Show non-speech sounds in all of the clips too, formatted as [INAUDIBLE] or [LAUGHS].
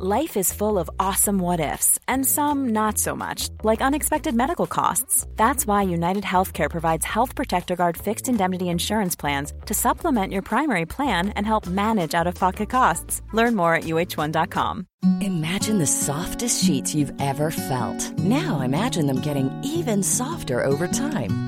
Life is full of awesome what ifs, and some not so much, like unexpected medical costs. That's why United Healthcare provides Health Protector Guard fixed indemnity insurance plans to supplement your primary plan and help manage out of pocket costs. Learn more at uh1.com. Imagine the softest sheets you've ever felt. Now imagine them getting even softer over time.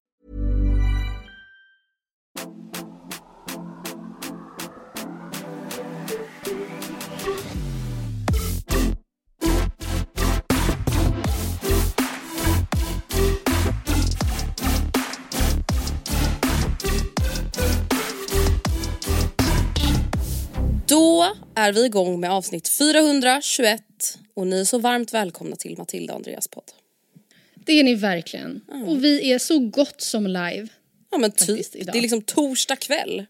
Då är vi igång med avsnitt 421 och ni är så varmt välkomna till Matilda och Andreas podd. Det är ni verkligen. Och vi är så gott som live. Ja men typ, idag. det är liksom torsdag kväll.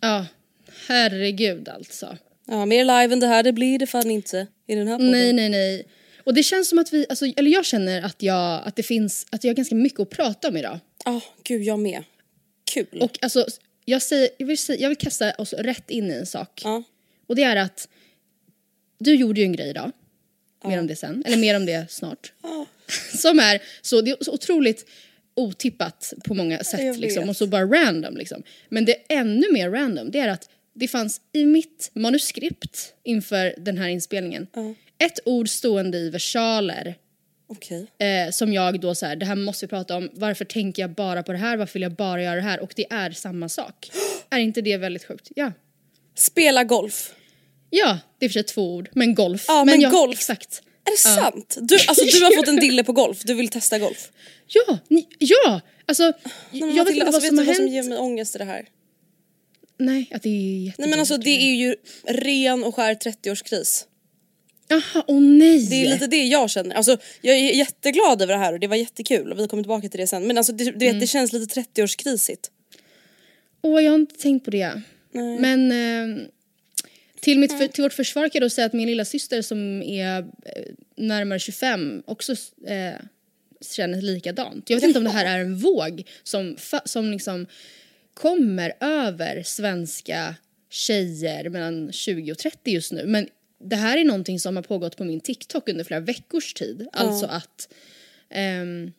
Ja, herregud alltså. Ja mer live än det här det blir det fan inte i den här podden. Nej, nej, nej. Och det känns som att vi, alltså, eller jag känner att jag, att det finns, att jag har ganska mycket att prata om idag. Ja gud jag med. Kul. Och alltså, jag, säger, jag, vill säga, jag vill kasta oss rätt in i en sak. ja. Och det är att du gjorde ju en grej idag. Mer om det sen, eller mer om det snart. [LAUGHS] Som är så, det är så otroligt otippat på många sätt liksom, och så bara random liksom. Men det ännu mer random det är att det fanns i mitt manuskript inför den här inspelningen ett ord stående i versaler Okej. eh, som jag då så här, det här måste vi prata om, varför tänker jag bara på det här, varför vill jag bara göra det här och det är samma sak. är inte det väldigt sjukt? Ja. Spela golf. Ja, det är för sig två ord, men golf. Ja, men jag, golf. Exakt. Är det sant? Du, alltså, du har fått en dille på golf, du vill testa golf. [LAUGHS] Ja, ni, ja! Alltså, Nej, men jag vet inte vad alltså, som vet har du vad som hänt. ger mig ångest i det här? Nej, att det är jättedyrt. Nej men alltså det är ju ren och skär 30-årskris. Jaha, åh nej! Det är lite det jag känner. Alltså, jag är jätteglad över det här och det var jättekul och vi kommer tillbaka till det sen. Men alltså, det, du vet, Mm. det känns lite 30-årskrisigt. Åh, jag har inte tänkt på det. Nej. Men eh, till, mitt, för, till vårt försvar kan jag då säga att min lilla syster som är eh, närmare 25 också eh, känner likadant. Jag vet inte om det här är en våg som, som liksom kommer över svenska tjejer mellan 20 och 30 just nu. Men det här är någonting som har pågått på min TikTok under flera veckors tid. Alltså att ehm,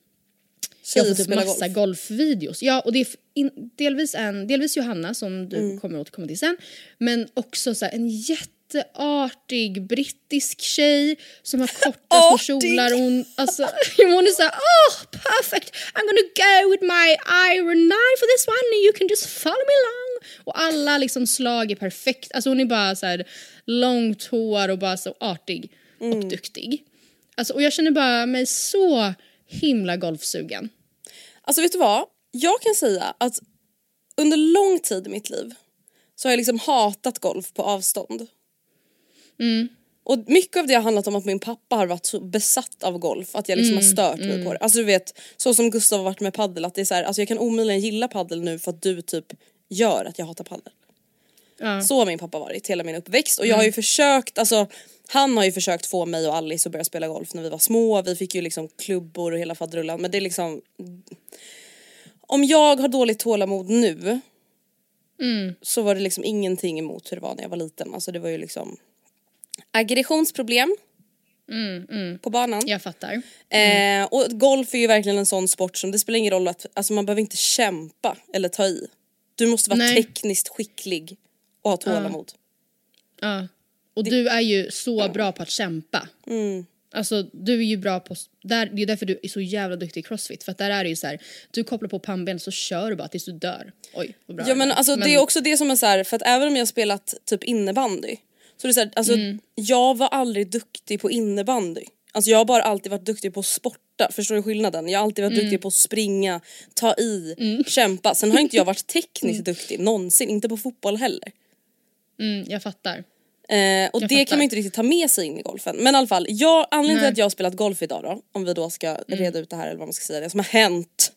jag har fått upp massa golf. golfvideos. Ja, och det är in, delvis, en, delvis Johanna som du Mm. kommer återkomma till sen. Men också så här, en jätteartig brittisk tjej som har korta små kjolar. Hon, alltså, [LAUGHS] hon är såhär oh perfect I'm gonna go with my iron knife for this one and you can just follow me along. Och alla liksom slag är perfekt. Alltså hon är bara så här långt hår och bara så artig Mm. och duktig. Alltså, och jag känner bara mig så himla golfsugen. Alltså vet du vad? Jag kan säga att under lång tid i mitt liv så har jag liksom hatat golf på avstånd. Mm. Och mycket av det har handlat om att min pappa har varit så besatt av golf att jag liksom Mm, har stört mig på det. Alltså du vet, så som Gustav har varit med paddel att det är så här, alltså jag kan omöjligen gilla paddel nu för att du typ gör att jag hatar paddel. Ja. Så har min pappa varit hela min uppväxt och jag har ju försökt, alltså han har ju försökt få mig och Alice att börja spela golf när vi var små. Vi fick ju liksom klubbor och hela faderullan men det är liksom Om jag har dåligt tålamod nu så var det liksom ingenting emot hur det var när jag var liten. Alltså det var ju liksom aggressionsproblem på banan. Jag fattar. Eh, och golf är ju verkligen en sån sport som det spelar ingen roll att alltså man behöver inte kämpa eller ta i. Du måste vara Nej. tekniskt skicklig och ha tålamod. Ja. Och du är ju så bra på att kämpa. Mm. Alltså du är ju bra på, där, det är därför du är så jävla duktig i crossfit. För att där är det ju så här, du kopplar på pannben så kör du bara tills du dör. Oj vad bra Ja men alltså det är också det som är så här, för att även om jag har spelat typ innebandy så är det så här, alltså Mm. jag var aldrig duktig på innebandy. Alltså jag har bara alltid varit duktig på att sporta, förstår du skillnaden? Jag har alltid varit Mm. duktig på att springa, ta i, kämpa. Sen har inte jag varit [LAUGHS] tekniskt duktig någonsin, inte på fotboll heller. Mm, jag fattar. Eh, och Jag det kan fattar. man inte riktigt ta med sig in i golfen. Men i alla fall, jag, anledningen till att jag har spelat golf idag då, om vi då ska reda ut det här eller vad man ska säga, det som har hänt.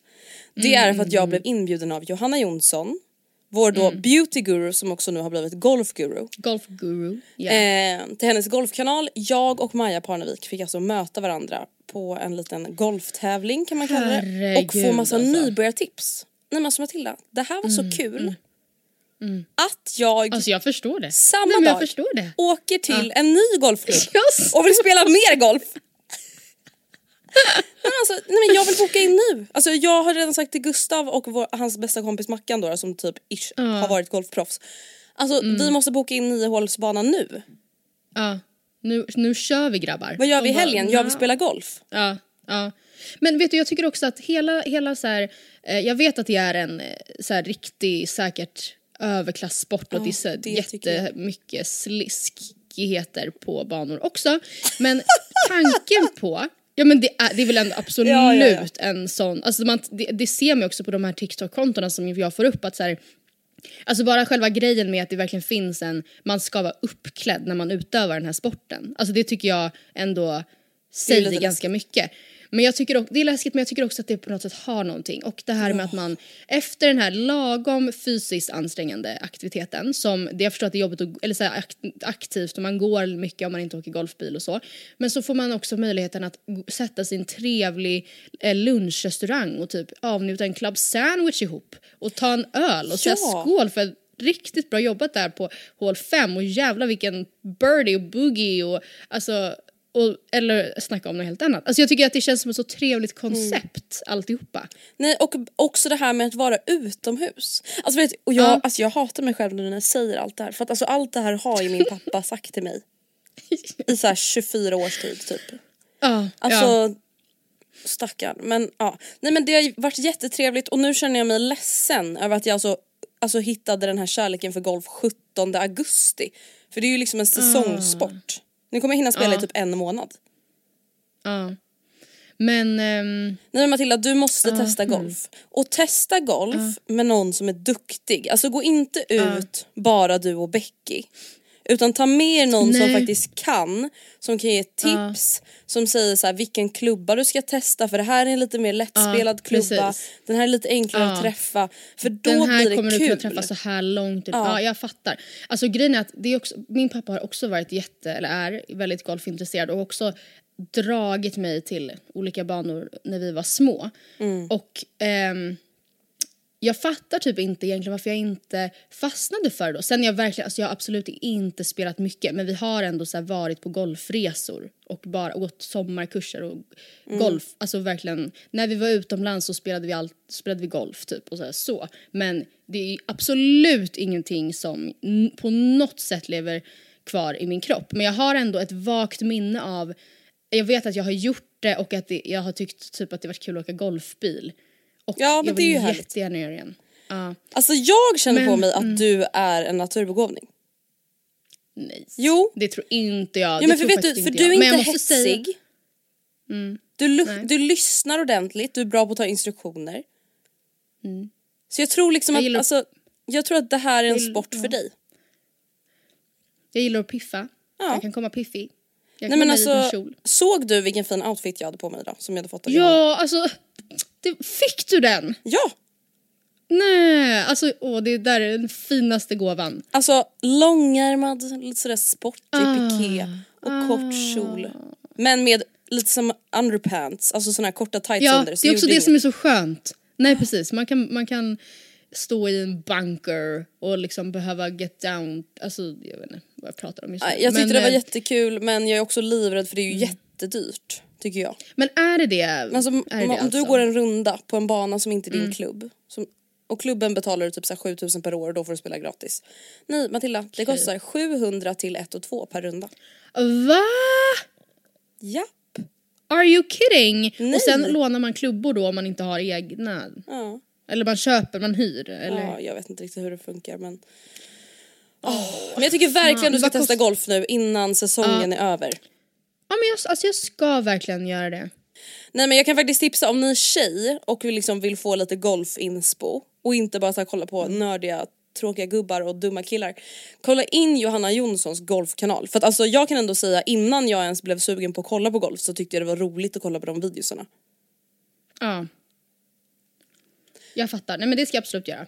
Det Mm, är för att jag blev inbjuden av Johanna Jonsson, vår då Mm. beauty guru som också nu har blivit golfguru. Golfguru. Ja. Eh, till hennes golfkanal. Jag och Maja Parnevik fick alltså möta varandra på en liten golftävling kan man kalla det. Och Herregud, få massa alltså. nybörjartips. Nej men alltså Matilda, det här var så kul. Att jag Alltså jag förstår det. samma Nej, dag åker till en ny golfklubb [LAUGHS] och vill spela mer golf. Nej, alltså, nej men jag vill boka in nu. Alltså, jag har redan sagt till Gustav och vår, hans bästa kompis Mackan då, som typ ish, har varit golfproffs. Alltså Mm. vi måste boka in niohålsbanan nu. Ja. Nu, nu kör vi grabbar. Vad gör vi i helgen? Jag vill spela golf. Ja, ja. Men vet du, jag tycker också att hela, hela så här, eh, jag vet att det är en eh, så här riktig säkert överklasssport och det är det jättemycket sliskigheter på banor också. Men [LAUGHS] tanken på Ja men det är, det är väl ändå absolut Ja, ja, ja. en sån, alltså man, det, det ser man också på de här TikTok-kontona som jag får upp att så här, Alltså bara själva grejen med att det verkligen finns en, man ska vara uppklädd när man utövar den här sporten. Alltså det tycker jag ändå säger ganska mycket. Men jag tycker också, det är läskigt men jag tycker också att det på något sätt har någonting. Och det här med att man efter den här lagom fysiskt ansträngande aktiviteten som, det jag förstår att det är jobbigt att, eller så här, akt, aktivt och man går mycket om man inte åker golfbil och så. Men så får man också möjligheten att sätta en trevlig eh, lunchrestaurang och typ avnjuta en club sandwich ihop och ta en öl och säga Ja. skål för riktigt bra jobbat där på hål 5 och jävlar vilken birdie och boogie och alltså och, eller snacka om något helt annat. Alltså jag tycker att det känns som ett så trevligt koncept alltihopa. Nej och också det här med att vara utomhus. Alltså, vet, och jag, Ja. alltså, jag hatar mig själv när jag säger allt det här. För att alltså, allt det här har ju min [LAUGHS] pappa sagt till mig. I så här 24 års tid typ. [LAUGHS] Ja, Alltså ja. stackarn. Men ja. Nej men det har varit jättetrevligt och nu känner jag mig ledsen över att jag alltså, alltså hittade den här kärleken för golf 17 augusti. För det är ju liksom en säsongssport. Nu kommer jag hinna spela i typ en månad. ja. Men ehm, Nej men Matilda du måste testa golf. Och testa golf med någon som är duktig. Alltså gå inte ut bara du och Becky. Utan ta med er någon som Nej. faktiskt kan, som kan ge tips, som säger så här, vilken klubba du ska testa för det här är en lite mer lättspelad Ja, klubba, precis. den här är lite enklare att Ja. träffa. För då den här blir det kommer kul. du kunna träffa så här långt. Ja. jag fattar. Alltså grejen är att det är också, min pappa har också varit jätte, eller är väldigt golfintresserad och också dragit mig till olika banor när vi var små. Mm. Och ehm, jag fattar typ inte egentligen varför jag inte fastnade för det då. Sen jag verkligen, alltså jag har absolut inte spelat mycket men vi har ändå så varit på golfresor och bara gått sommarkurser och golf. Alltså verkligen, när vi var utomlands så spelade vi, allt, spelade vi golf typ och så, här, så. Men det är absolut ingenting som på något sätt lever kvar i min kropp. Men jag har ändå ett vagt minne av, jag vet att jag har gjort det och att det, jag har tyckt typ att det varit kul att åka golfbil. Och Ja, men jag det är vill ju härligt. jättegärna göra det igen. Ja, Alltså jag känner på Men- mig att du är en naturbegåvning. nej. Jo. Det tror inte jag. Ja, det men för, vet du, för du är jag. Inte måste säga- hetsig. Du, du lyssnar ordentligt, du är bra på att ta instruktioner. Så jag tror liksom Jag att, gillar- alltså, jag tror att det här är en Vill- sport för dig. Jag gillar att piffa. Ja. Jag kan komma piffig. Jag Nej men alltså, såg du vilken fin outfit jag hade på mig idag som jag hade fått av? Ja, alltså. Det, fick du den? Ja! Nej, alltså åh, det där är den finaste gåvan. Alltså långärmad, lite sådär sportig Ah. piké och kort kjol. Men med lite som underpants, alltså såna här korta tights Ja, under. det är också det som är så skönt. Nej precis, man kan, man kan stå i en bunker och liksom behöva get down, alltså jag vet inte vad jag pratar om just nu. Jag tyckte men, det var eh, jättekul men jag är också livrädd för det är ju jättedyrt. Tycker jag. Men är det det? Alltså, om är det om det du alltså? Mm. går en runda på en bana som inte är din klubb som, och klubben betalar du typ så här 7000 per år och då får du spela gratis. Nej Matilda, det kostar 700 till 1 och 2 per runda. Va? Japp. Are you kidding? Nej. Och sen lånar man klubbor då om man inte har egna. Ja. Eller man köper, man hyr. Eller? ja, jag vet inte riktigt hur det funkar men... Åh, men jag tycker verkligen du ska testa golf nu innan säsongen är över. Ja men jag, alltså jag ska verkligen göra det. Nej men jag kan faktiskt tipsa om ni är tjej och vill, liksom vill få lite golfinspo och inte bara så här, kolla på Mm. nördiga tråkiga gubbar och dumma killar. Kolla in Johanna Jonssons golfkanal. För att alltså jag kan ändå säga innan jag ens blev sugen på att kolla på golf så tyckte jag det var roligt att kolla på de videosarna. Ja. Jag fattar. Nej men det ska jag absolut göra.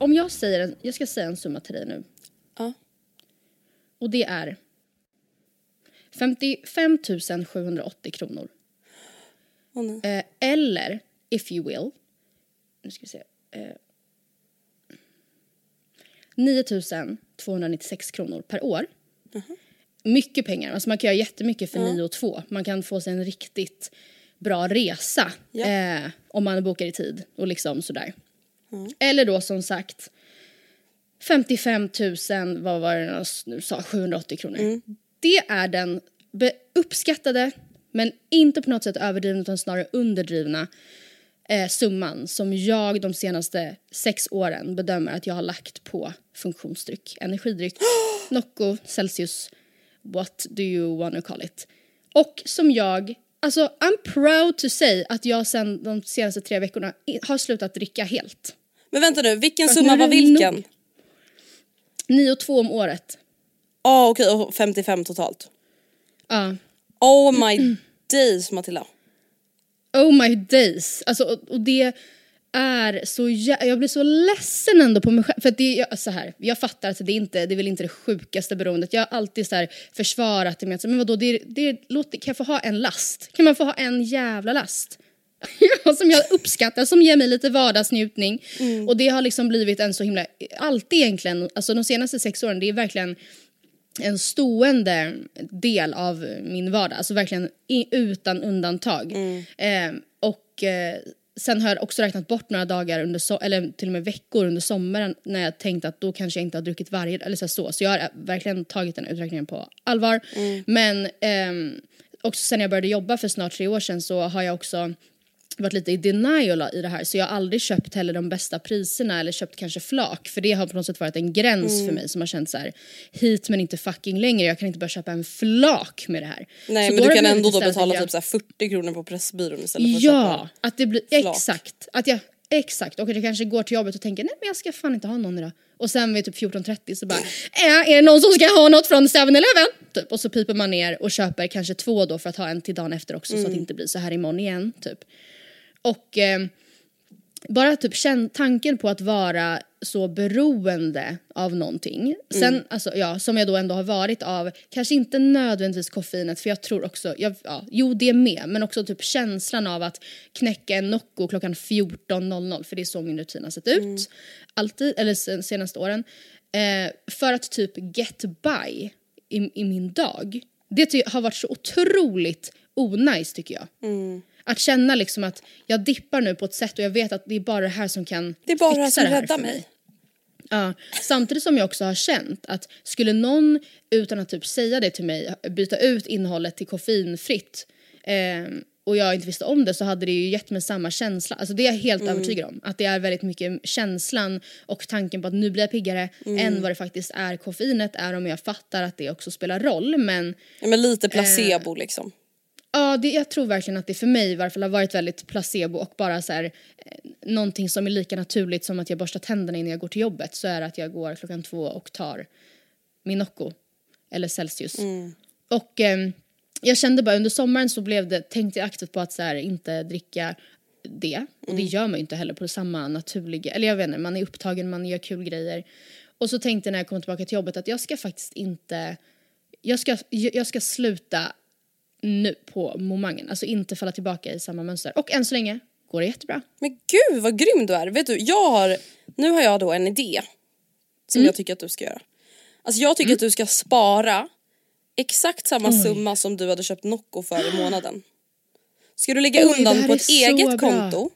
Om jag säger, en, jag ska säga en summa till dig nu. Ja. Och det är 55 780 kronor. Nej. Eh, eller, if you will, nu ska vi se. Eh, 9 296 kronor per år. Mycket pengar, alltså man kan göra jättemycket för 9 och 2. Man kan få sig en riktigt bra resa Ja. eh, om man bokar i tid och liksom sådär. Eller då som sagt 55 000, vad var det nu sa, 780 kronor. Det är den uppskattade, men inte på något sätt överdrivna utan snarare underdrivna eh, summan som jag de senaste sex åren bedömer att jag har lagt på funktionsdryck, energidryck, [GASPS] Nocco, Celsius, what do you wanna call it. Och som jag, alltså I'm proud to say att jag sen de senaste tre veckorna har slutat dricka helt. Men vänta nu, vilken Fast summa var vilken? nog. 9 och 2 om året. Ja okej, och 55 totalt. Ja. Oh my days Matilda. Oh my days. Alltså, och, och det är så jä- Jag blir så ledsen ändå på mig själv. För att det är så här, jag fattar att det, inte, det är väl inte det sjukaste beroendet. Jag har alltid så här försvarat det med att, men vadå, det, är- det, är- låt, kan jag få ha en last? Kan man få ha en jävla last? [LAUGHS] Som jag uppskattar, som ger mig lite vardagsnjutning. Och det har liksom blivit en så himla, alltid egentligen, alltså de senaste sex åren, det är verkligen en stående del av min vardag, alltså verkligen i, utan undantag. Eh, och eh, sen har jag också räknat bort några dagar, under so- eller till och med veckor under sommaren när jag tänkte att då kanske jag inte har druckit varje eller så, så. Så jag har verkligen tagit den uträkningen på allvar. Men ehm, också sen jag började jobba för snart tre år sedan så har jag också varit lite i denial i det här så jag har aldrig köpt heller de bästa priserna eller köpt kanske flak för det har på något sätt varit en gräns Mm. för mig som har känt så här hit men inte fucking längre jag kan inte bara köpa en flak med det här. Nej Så men du kan ändå då betala jag- typ så här 40 kronor på Pressbyrån istället för att Ja, köpa. att det blir flak. exakt. Att jag, exakt, och jag kanske går till jobbet och tänker nej men jag ska fan inte ha någon idag. Och sen vid typ 14.30 så bara äh, är det någon som ska ha något från 7-Eleven? Typ. Och så piper man ner och köper kanske två då för att ha en till dagen efter också så att det inte blir så här imorgon igen typ. Och eh, bara typ känn, tanken på att vara så beroende av någonting. Sen, alltså, ja, som jag då ändå har varit av, kanske inte nödvändigtvis koffeinet för jag tror också, jag, ja, jo det med, men också typ känslan av att knäcka en Nocco klockan 14.00 för det är så min rutin har sett ut. Alltid, eller sen, senaste åren. Eh, för att typ get by i, i min dag. Det har varit så otroligt onajs tycker jag. Att känna liksom att jag dippar nu på ett sätt och jag vet att det är bara det här som kan Det är bara det här som räddar för mig. Ja, samtidigt som jag också har känt att skulle någon utan att typ säga det till mig byta ut innehållet till koffeinfritt eh, och jag inte visste om det så hade det ju gett mig samma känsla. Alltså det är jag helt övertygad om. Att det är väldigt mycket känslan och tanken på att nu blir jag piggare än vad det faktiskt är koffeinet är om jag fattar att det också spelar roll men Ja, men lite placebo liksom. Ja, det, jag tror verkligen att det för mig i varje fall har varit väldigt placebo och bara så här, eh, någonting som är lika naturligt som att jag borstar tänderna innan jag går till jobbet så är det att jag går klockan två och tar min Nocco eller Celsius. Och ehm, jag kände bara under sommaren så blev det, tänkte jag aktivt på att så här, inte dricka det och det gör man ju inte heller på samma naturliga, eller jag vet inte, man är upptagen, man gör kul grejer. Och så tänkte jag när jag kom tillbaka till jobbet att jag ska faktiskt inte, jag ska, jag ska sluta nu på momangen. Alltså inte falla tillbaka i samma mönster. Och än så länge går det jättebra. Men gud vad grym du är. Vet du, jag har, nu har jag då en idé som jag tycker att du ska göra. Alltså jag tycker att du ska spara exakt samma summa som du hade köpt Nocco för i månaden. Ska du lägga Oj, undan på ett eget bra. konto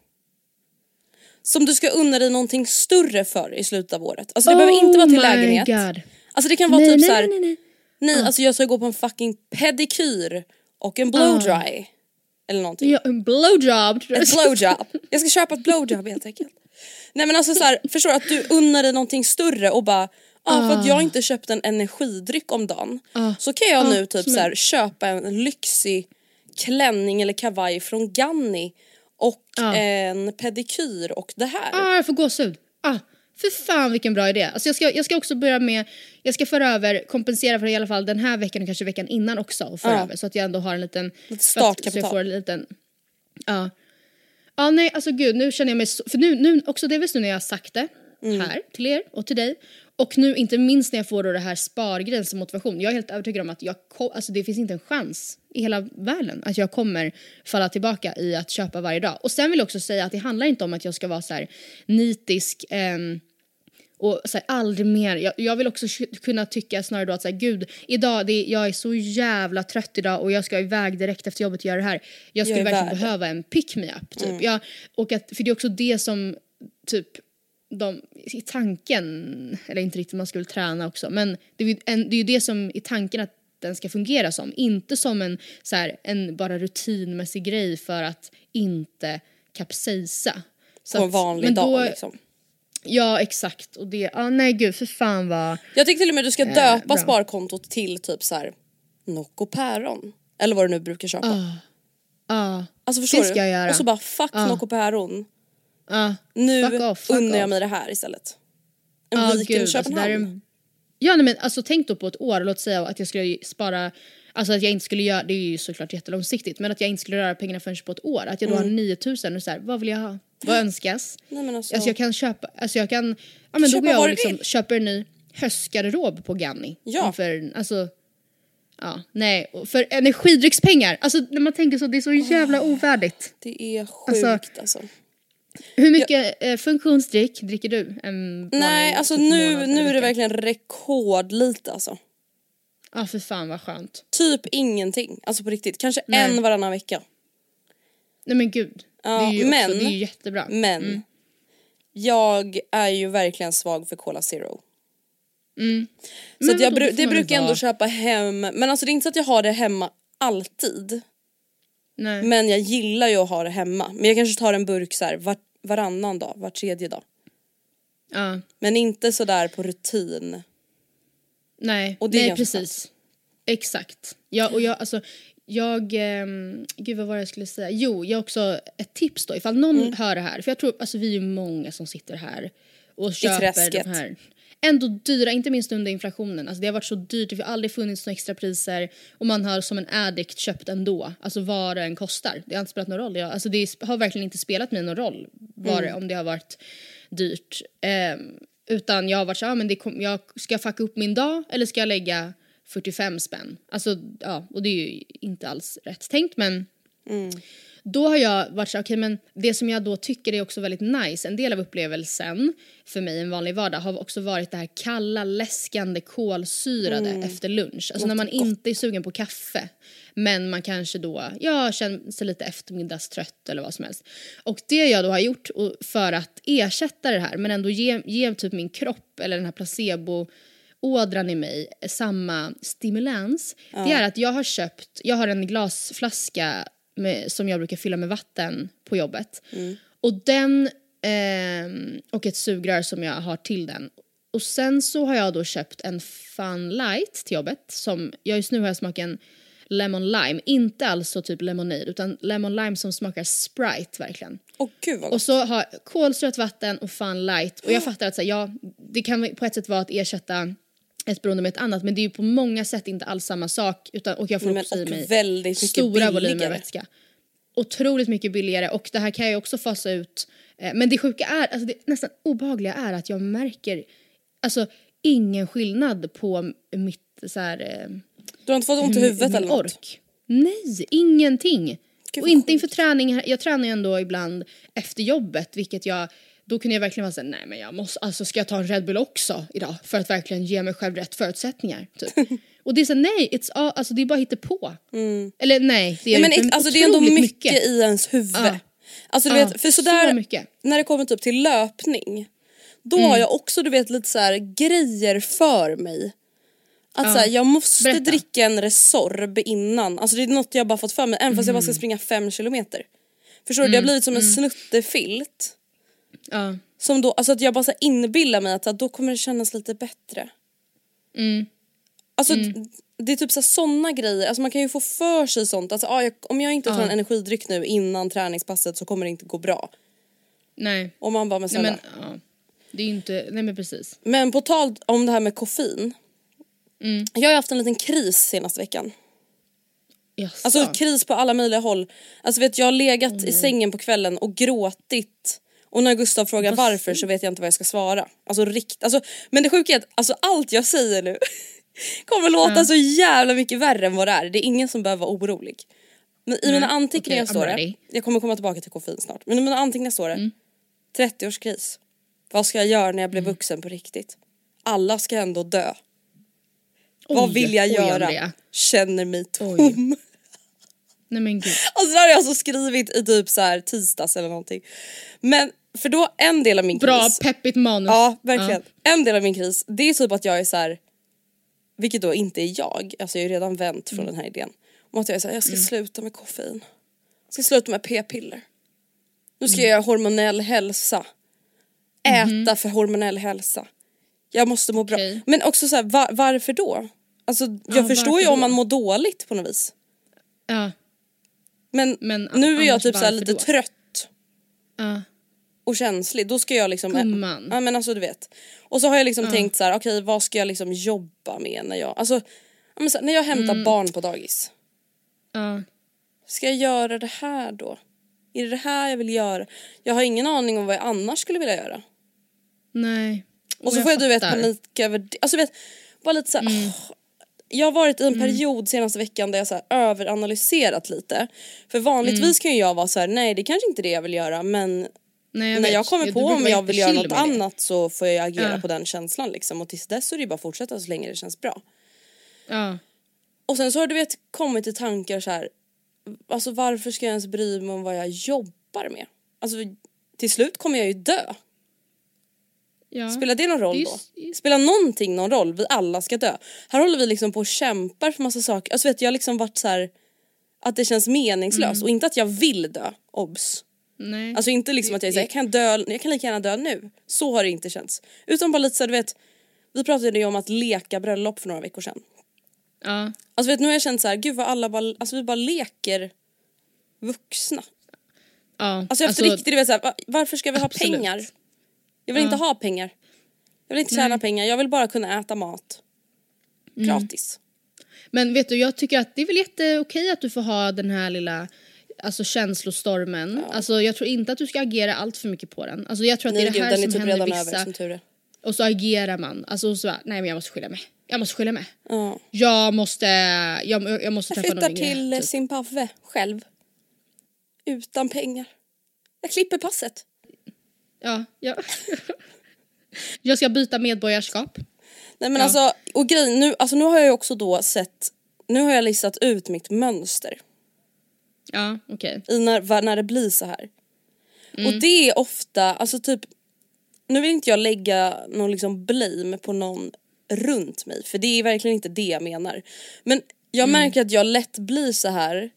som du ska unna dig någonting större för i slutet av året. Alltså det behöver inte vara till Oh lägenhet. God. Alltså det kan vara Nej, typ nej, så här, nej, nej, nej alltså jag ska gå på en fucking pedikyr och en blowdry. Eller någonting. Ja, en blowjob. Ett [LAUGHS] blowjob. Jag ska köpa ett blowjob helt enkelt. Nej men alltså så här, förstår du att du unnar dig någonting större och bara ah, för att jag inte köpt en energidryck om dagen så kan jag nu typ så här, köpa en lyxig klänning eller kavaj från Ganni och en pedikyr och det här. Ah, jag får gåshud. Ah, för fan vilken bra idé. Alltså jag, ska, jag ska också börja med, jag ska föra över, kompensera för i alla fall den här veckan och kanske veckan innan också och föra Ja. över så att jag ändå har en liten... Lite startkapital. Så jag får en liten... Ja. Ja nej alltså gud nu känner jag mig så, för nu, nu också delvis nu när jag har sagt det Mm. här till er och till dig och nu inte minst när jag får då det här spargrejen som motivation. Jag är helt övertygad om att jag, alltså det finns inte en chans i hela världen att jag kommer falla tillbaka i att köpa varje dag. Och sen vill jag också säga att det handlar inte om att jag ska vara så här nitisk ehm, och så här, aldrig mer. Jag, jag vill också kunna tycka snarare då att så här, gud, idag, det, jag är så jävla trött idag och jag ska iväg direkt efter jobbet och göra det här. Jag skulle är verkligen värd behöva en pick me up typ. Jag, och att, för det är också det som typ de, i tanken, eller inte riktigt, man väl träna också, men det är ju, en, det är ju det som i tanken att den ska fungera som. Inte som en, så här, en bara rutinmässig grej för att inte kapsejsa. Så På en att- vanlig men dag då- liksom. Ja exakt och det, ah, nej gud för fan vad, Jag tycker till och med att du ska döpa Eh, bra. sparkontot till typ så här Nocco päron. Eller vad du nu brukar köpa. ja, Alltså förstår det ska du? jag göra. Och så bara fuck Nocco päron. ja. Nu Fuck off, fuck unnar jag off. mig det här istället. En Ja, weekend i gud, alltså, det Köpenhamn. är en- Ja nej, men alltså tänk då på ett år, låt säga att jag skulle spara Alltså att jag inte skulle göra, det är ju såklart jättelångsiktigt, men att jag inte skulle röra pengarna förrän på ett år. Att jag då Mm. har 9000 och så här, vad vill jag ha? Vad önskas? Nej, men alltså- jag kan köpa, alltså jag kan, ja men då går jag och liksom köper en ny höstgarderob på Ganni. Ja. Inför, alltså, ja nej, för energidryckspengar, alltså när man tänker så, det är så jävla ovärdigt. Det är sjukt Alltså- alltså. Hur mycket eh, funktionsdryck dricker du? En Nej vanlig alltså typ nu, nu är det verkligen rekordlite alltså. Ja för fan vad skönt. Typ ingenting, alltså på riktigt. Kanske Nej. en varannan vecka. Nej men gud. Ja, det är ju men- också, det är ju jättebra. Men jag är ju verkligen svag för Cola Zero. Så Mm. Men att jag, bru- det brukar jag ändå köpa hem, men alltså det är inte så att jag har det hemma alltid. Nej. Men jag gillar ju att ha det hemma. Men jag kanske tar en burk så här var, varannan dag, var tredje dag. Ja. Men inte sådär på rutin. Nej, Och det nej precis. Exakt. Ja, och jag, alltså, jag, ehm, gud vad var det jag skulle säga? Jo, jag har också ett tips då ifall någon Mm. hör det här. För jag tror, alltså vi är ju många som sitter här och köper de här ändå dyra, inte minst under inflationen. Alltså det har varit så dyrt, det har aldrig funnits några extra priser och man har som en addict köpt ändå. Alltså vad det än kostar. Det har inte spelat någon roll. Jag, alltså det har verkligen inte spelat mig någon roll vad det, om det har varit dyrt. Ehm, utan jag har varit så ja ah, men det kom, jag ska fucka upp min dag eller ska jag lägga 45 spänn? Alltså ja, och det är ju inte alls rätt tänkt men mm. Då har jag varit så här, okej men det som jag då tycker är också väldigt nice, en del av upplevelsen för mig en vanlig vardag har också varit det här kalla, läskande, kolsyrade efter lunch. Alltså när man inte är sugen på kaffe men man kanske då, ja, känner sig lite eftermiddagstrött eller vad som helst. Och det jag då har gjort för att ersätta det här men ändå ge, ge typ min kropp eller den här placebo ådran i mig samma stimulans. Det är att jag har köpt, jag har en glasflaska med, som jag brukar fylla med vatten på jobbet. Och den ehm, och ett sugrör som jag har till den. Och sen så har jag då köpt en Fun Light till jobbet som, jag just nu har jag smaken Lemon Lime, inte alls så typ lemonade utan Lemon Lime som smakar Sprite verkligen. Åh gud vad Och så har kolsyrat vatten och fun light. Och jag [GASPS] fattar att så här, ja, det kan på ett sätt vara att ersätta ett beroende med ett annat men det är ju på många sätt inte alls samma sak utan, och jag får Nej, också i mig stora volymer billigare. vätska. Otroligt mycket billigare och det här kan jag också fasa ut. Eh, Men det sjuka är, alltså det nästan obehagliga är att jag märker alltså ingen skillnad på mitt så här, eh, Du har inte fått ont i huvudet eller något? ork. Nej, ingenting. Gud, och inte inför träning. Jag tränar ju ändå ibland efter jobbet vilket jag då kunde jag verkligen vara såhär, nej men jag måste, alltså ska jag ta en Red Bull också idag för att verkligen ge mig själv rätt förutsättningar? Typ. [LAUGHS] och det är så nej, it's all, alltså det är bara hittepå. Eller nej, det är Nej, men alltså det är ändå otroligt mycket, i ens huvud. Ja. Alltså du Ja, vet, för sådär, så mycket. när det kommer typ till löpning, då Mm. har jag också du vet lite så här grejer för mig. Att så här, jag måste Berätta. dricka en Resorb innan, alltså det är något jag bara fått för mig även fast jag bara Mm. ska springa fem kilometer. Förstår du? Det har blivit som en snuttefilt. Ja. Som då, alltså att jag bara så inbillar mig att, att då kommer det kännas lite bättre. Mm. Alltså d- det är typ så såna grejer, alltså man kan ju få för sig sånt. Alltså, ah, jag, om jag inte tar en energidryck nu innan träningspasset så kommer det inte gå bra. Nej. Och man bara men nej snälla. men, ja. Det är inte, nej men precis. Men på tal om det här med koffein. Mm. Jag har haft en liten kris senaste veckan. Jaså. Alltså kris på alla möjliga håll. Alltså vet jag har legat i sängen på kvällen och gråtit. Och när Gustav frågar Vad varför så vet jag inte vad jag ska svara. Alltså rikt, alltså, men det sjuka är att alltså, allt jag säger nu [LAUGHS] kommer låta så jävla mycket värre än vad det är. Det är ingen som behöver vara orolig. Men i mina anteckningar I'm står det, jag kommer komma tillbaka till koffein snart, men i mina anteckningar står det 30-årskris. Vad ska jag göra när jag blir vuxen på riktigt? Alla ska ändå dö. Vad Oj, vill jag oj, göra? Andrea. Känner mig tom. Nej men gud. Alltså det har jag alltså skrivit i typ så här tisdags eller någonting. Men för då en del av min Bra, kris. peppigt manus. Ja verkligen. En del av min kris det är typ att jag är så här. Vilket då inte är jag, alltså jag har ju redan vänt från den här idén. Om att jag är så här, jag ska sluta med koffein. Jag ska sluta med p-piller. Nu ska jag göra hormonell hälsa. Äta för hormonell hälsa. Jag måste må bra. Okej. Men också så här, va- varför då? Alltså jag förstår ju om man mår dåligt på något vis. Ja. Men, Men nu är jag typ så lite då? trött Ja. och känslig. Då ska jag liksom... Gumman. Ja men alltså du vet. Och så har jag liksom tänkt så här: okej vad ska jag liksom jobba med när jag... Alltså här, när jag hämtar Mm. barn på dagis. Ja. Ska jag göra det här då? Är det det här jag vill göra? Jag har ingen aning om vad jag annars skulle vilja göra. Nej. Och så får jag du vet panik över det. Alltså vet, bara lite så här, Mm. åh. Jag har varit i en period senaste veckan där jag så överanalyserat lite. För vanligtvis Mm. kan ju jag vara så här: nej det kanske inte är det jag vill göra men Nej, jag när jag kommer på om jag vill göra något annat så får jag agera Ja. på den känslan liksom och tills dess så är det bara att fortsätta så länge det känns bra. Ja. Och sen så har du vet kommit till tankar så här. alltså varför ska jag ens bry mig om vad jag jobbar med? Alltså till slut kommer jag ju dö. Ja. Spelar det någon roll Det då? Spelar någonting någon roll? Vi alla ska dö. Här håller vi liksom på och kämpar för massa saker. Alltså vet jag har liksom varit så här att det känns meningslöst och inte att jag vill dö, obs. Nej. Alltså inte liksom att jag, är så här, jag kan dö, jag kan lika gärna dö nu. Så har det inte känts. Utan bara lite så här, du vet, vi pratade ju om att leka bröllop för några veckor sedan. ja. Alltså vet nu har jag känt så här, gud vad alla bara, alltså vi bara leker vuxna. ja. Alltså efter riktigt, du vet så här, va- varför ska vi ha absolut. pengar? Jag vill inte ha pengar. Jag vill inte tjäna pengar, jag vill bara kunna äta mat. Mm. Gratis. Men vet du, jag tycker att det är väl jätteokej att du får ha den här lilla alltså känslostormen. Alltså jag tror inte att du ska agera allt för mycket på den. Alltså jag tror att Nej det är gud, det här är som typ händer vissa. över som tur är. Och så agerar man. Alltså så bara, nej men jag måste skilja mig. Jag måste skilja mig. Ja. Jag måste, jag, jag måste Jag träffa någon flyttar yngre. till typ. Zimbabwe själv. utan pengar. Jag klipper passet. Ja, ja. [LAUGHS] Jag ska byta medborgarskap. Nej men Ja. alltså, och grejen, nu, alltså nu har jag ju också då sett, nu har jag listat ut mitt mönster Ja, okej. i när, när det blir så här. Mm. Och det är ofta, alltså typ, nu vill inte jag lägga någon liksom blame på någon runt mig för det är verkligen inte det jag menar. Men jag Mm. märker att jag lätt blir så här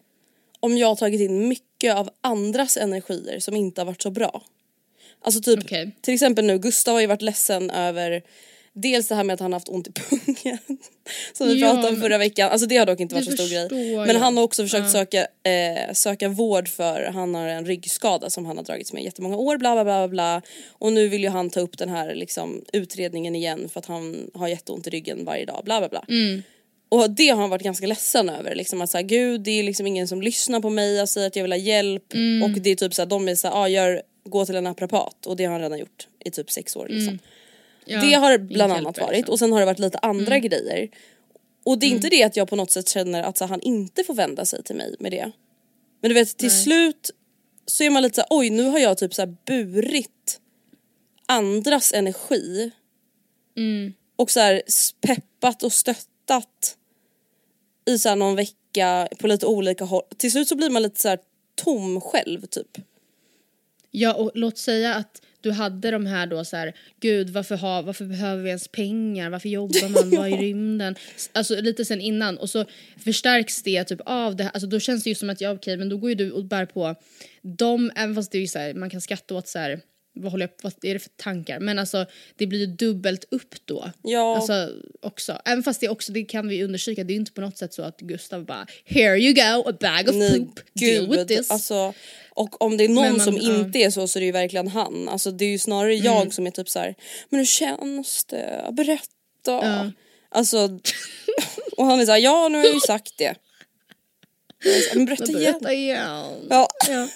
om jag har tagit in mycket av andras energier som inte har varit så bra. Alltså typ, Okej. till exempel nu, Gustav har ju varit ledsen över Dels det här med att han har haft ont i pungen [LAUGHS] som vi Ja, pratade om förra veckan, alltså det har dock inte varit så stor grej. Men jag. han har också försökt söka, eh, söka vård för, han har en ryggskada som han har dragits med jättemånga år bla bla bla bla och nu vill ju han ta upp den här liksom, utredningen igen för att han har jätteont i ryggen varje dag bla bla bla. Mm. Och det har han varit ganska ledsen över. Liksom att säga, gud det är liksom ingen som lyssnar på mig, jag säger att jag vill ha hjälp. Mm. Och det är typ såhär, de är såhär, ah, gör, gå till en naprapat. Och det har han redan gjort i typ sex år liksom. Mm. Ja, det har bland annat hjälper, varit. liksom. Mm. Och sen har det varit lite andra grejer. Och det är inte det att jag på något sätt känner att så, han inte får vända sig till mig med det. Men du vet till slut så är man lite såhär, oj nu har jag typ såhär burit andras energi. Mm. Och så här peppat och stöttat i så här någon vecka på lite olika håll. Till slut så blir man lite så här tom själv typ. Ja, och låt säga att du hade de här då så här, gud varför, ha, varför behöver vi ens pengar, varför jobbar man, vad är [LAUGHS] rymden? Alltså lite sen innan. Och så förstärks det typ av det här, alltså då känns det ju som att ja okej men då går ju du och bär på dem, även fast det är ju så här, man kan skratta åt så här, vad håller jag, vad är det för tankar? Men alltså det blir ju dubbelt upp då. Ja. Alltså också, även fast det också, det kan vi undersöka, det är ju inte på något sätt så att Gustav bara here you go, a bag of Nej poop, deal with gud. this. Alltså, och om det är någon man- som ja. inte är så så är det ju verkligen han. Alltså det är ju snarare Mm. jag som är typ så här, men hur känns det? Berätta. Ja. Alltså, och han är såhär, ja nu har jag ju sagt det. [LAUGHS] Men berätta igen. Berätta igen. Ja. Ja.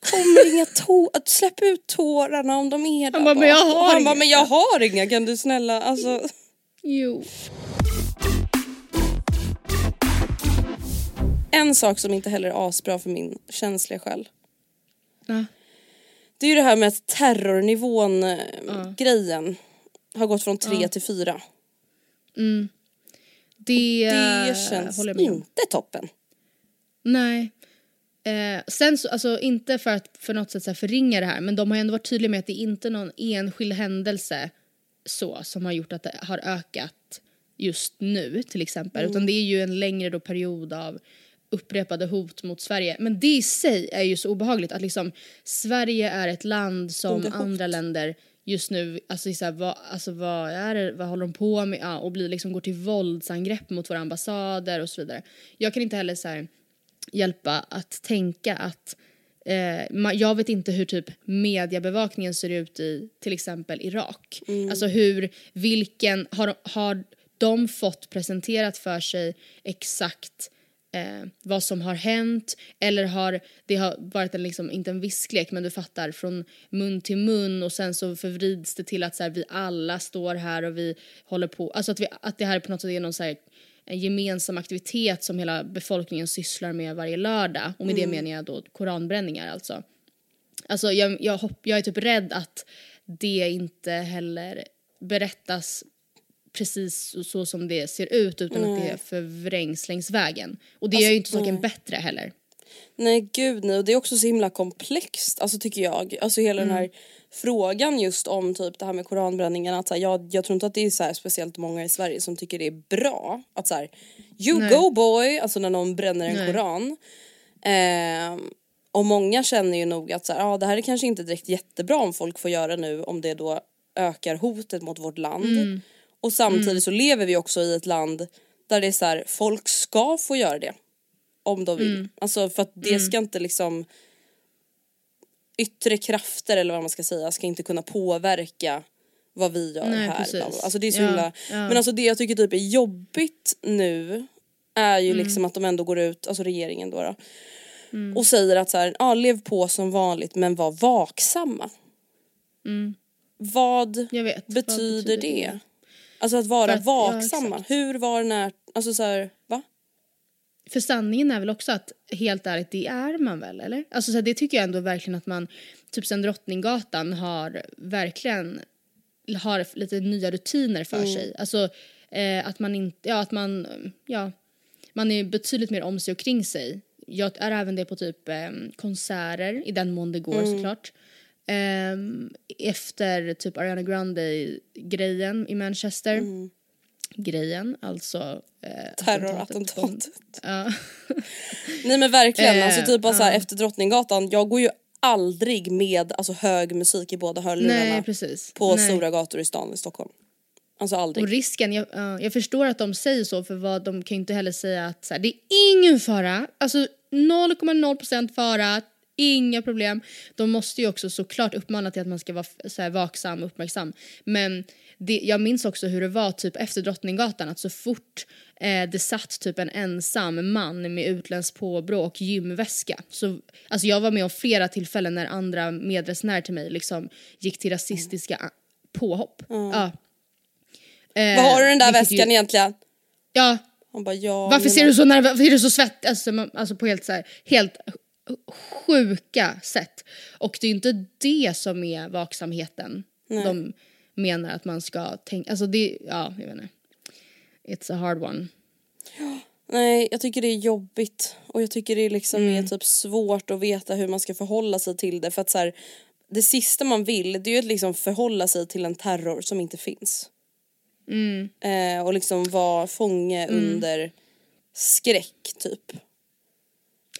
Kommer inga tårar, släpp ut tårarna om de är där bara, men jag har han bara, men jag har inga kan du snälla alltså. Jo. En sak som inte heller är asbra för min känsliga själ. Ja. Det är ju det här med att terrornivån eh, grejen har gått från tre till fyra. Det, Det eh, känns inte toppen. Nej. Eh, sen så, alltså inte för att för något sätt så förringa det här men de har ju ändå varit tydliga med att det är inte någon enskild händelse så som har gjort att det har ökat just nu till exempel utan det är ju en längre då period av upprepade hot mot Sverige. Men det i sig är ju så obehagligt att liksom Sverige är ett land som andra länder just nu, alltså, så här, vad, alltså vad är det, vad håller de på med? Ja, och blir liksom går till våldsangrepp mot våra ambassader och så vidare. Jag kan inte heller så här, hjälpa att tänka att eh, jag vet inte hur typ mediebevakningen ser ut i till exempel Irak. Alltså hur, vilken, har, har de fått presenterat för sig exakt eh, vad som har hänt eller har det har varit en liksom, inte en visklek men du fattar från mun till mun och sen så förvrids det till att så här, vi alla står här och vi håller på, alltså att, vi, att det här på något sätt är någon så här, gemensam aktivitet som hela befolkningen sysslar med varje lördag och med det menar jag då koranbränningar alltså. Alltså jag, jag, hopp, jag är typ rädd att det inte heller berättas precis så, som det ser ut utan att det förvrängs längs vägen. Och det gör ju inte saken bättre heller. Nej gud nej och det är också så himla komplext alltså tycker jag. Alltså hela den här frågan just om typ det här med koranbränningen att så här, jag, jag tror inte att det är så här speciellt många i Sverige som tycker det är bra att så här, you Nej. go boy, alltså när någon bränner en Nej. koran. Ehm, och många känner ju nog att så här, ah, det här är kanske inte direkt jättebra om folk får göra nu om det då ökar hotet mot vårt land. Och samtidigt så lever vi också i ett land där det är så här, folk ska få göra det. Om de vill. Alltså för att det ska inte liksom yttre krafter eller vad man ska säga ska inte kunna påverka vad vi gör Nej, här. precis. Alltså det är så Ja, himla... ja. Men alltså det jag tycker typ är jobbigt nu är ju Mm. liksom att de ändå går ut, alltså regeringen då, då Mm. och säger att så här, ja lev på som vanligt men var vaksamma. Vad Mm. Jag vet. Vad betyder det? Alltså att vara att- ja, vaksamma. exakt. Hur, var, när, alltså så här, va? För sanningen är väl också att helt ärligt, det är man väl eller? Alltså så det tycker jag ändå verkligen att man, typ sen Drottninggatan har verkligen, har lite nya rutiner för sig. Alltså eh, att man inte, ja att man, ja, man är betydligt mer om sig och kring sig. Jag är även det på typ eh, konserter, i den mån det går såklart. Ehm, efter typ Ariana Grande-grejen i Manchester. Grejen, alltså... Eh, Terrorattentatet. Ja. [LAUGHS] Nej men verkligen, Eh, alltså typ bara så här, efter Drottninggatan, jag går ju aldrig med alltså, hög musik i båda hörlurarna Nej, precis. på Nej. stora gator i stan i Stockholm. Alltså aldrig. Och risken, jag, ja, jag förstår att de säger så för vad de kan ju inte heller säga att så här, det är ingen fara, alltså 0,0% fara, inga problem. De måste ju också såklart uppmana till att man ska vara så här, vaksam och uppmärksam. Men det, jag minns också hur det var typ efter Drottninggatan att så fort eh, det satt typ en ensam man med utländskt påbrå och gymväska. Så, alltså jag var med om flera tillfällen när andra medresenärer till mig liksom gick till rasistiska a- påhopp. Ja. Eh, Vad har du den där väskan ju- egentligen? Ja, Han bara ja. varför ser du så nervös, varför är du så svettig? Alltså, alltså på helt så här, helt sjuka sätt. Och det är inte det som är vaksamheten. De menar att man ska tänka, alltså det, ja jag vet inte. It's a hard one. Nej jag tycker det är jobbigt och jag tycker det liksom Mm. är typ svårt att veta hur man ska förhålla sig till det för att så här, det sista man vill det är ju att liksom förhålla sig till en terror som inte finns. Mm. Eh, och liksom vara fånge under skräck typ.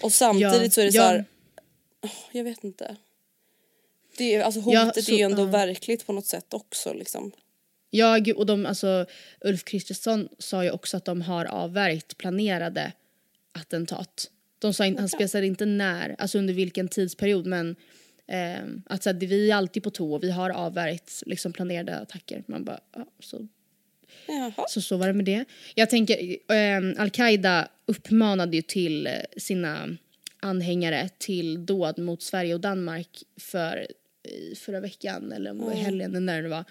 Och samtidigt Ja, så är det ja. så här, jag vet inte. Det är, alltså Ja, hotet så- är ju ändå ja. verkligt på något sätt också liksom. Ja, och de, alltså Ulf Kristersson sa ju också att de har avvärjt planerade attentat. De sa inte, han specificerade inte när, alltså under vilken tidsperiod men eh, att så här, vi är alltid på tå och vi har avvärjt liksom planerade attacker. Man bara, ja, så Jaha. Så så var det med det. Jag tänker, eh, Al-Qaida uppmanade ju till eh, sina anhängare till dåd mot Sverige och Danmark för i förra veckan eller om det var i helgen eller när det var.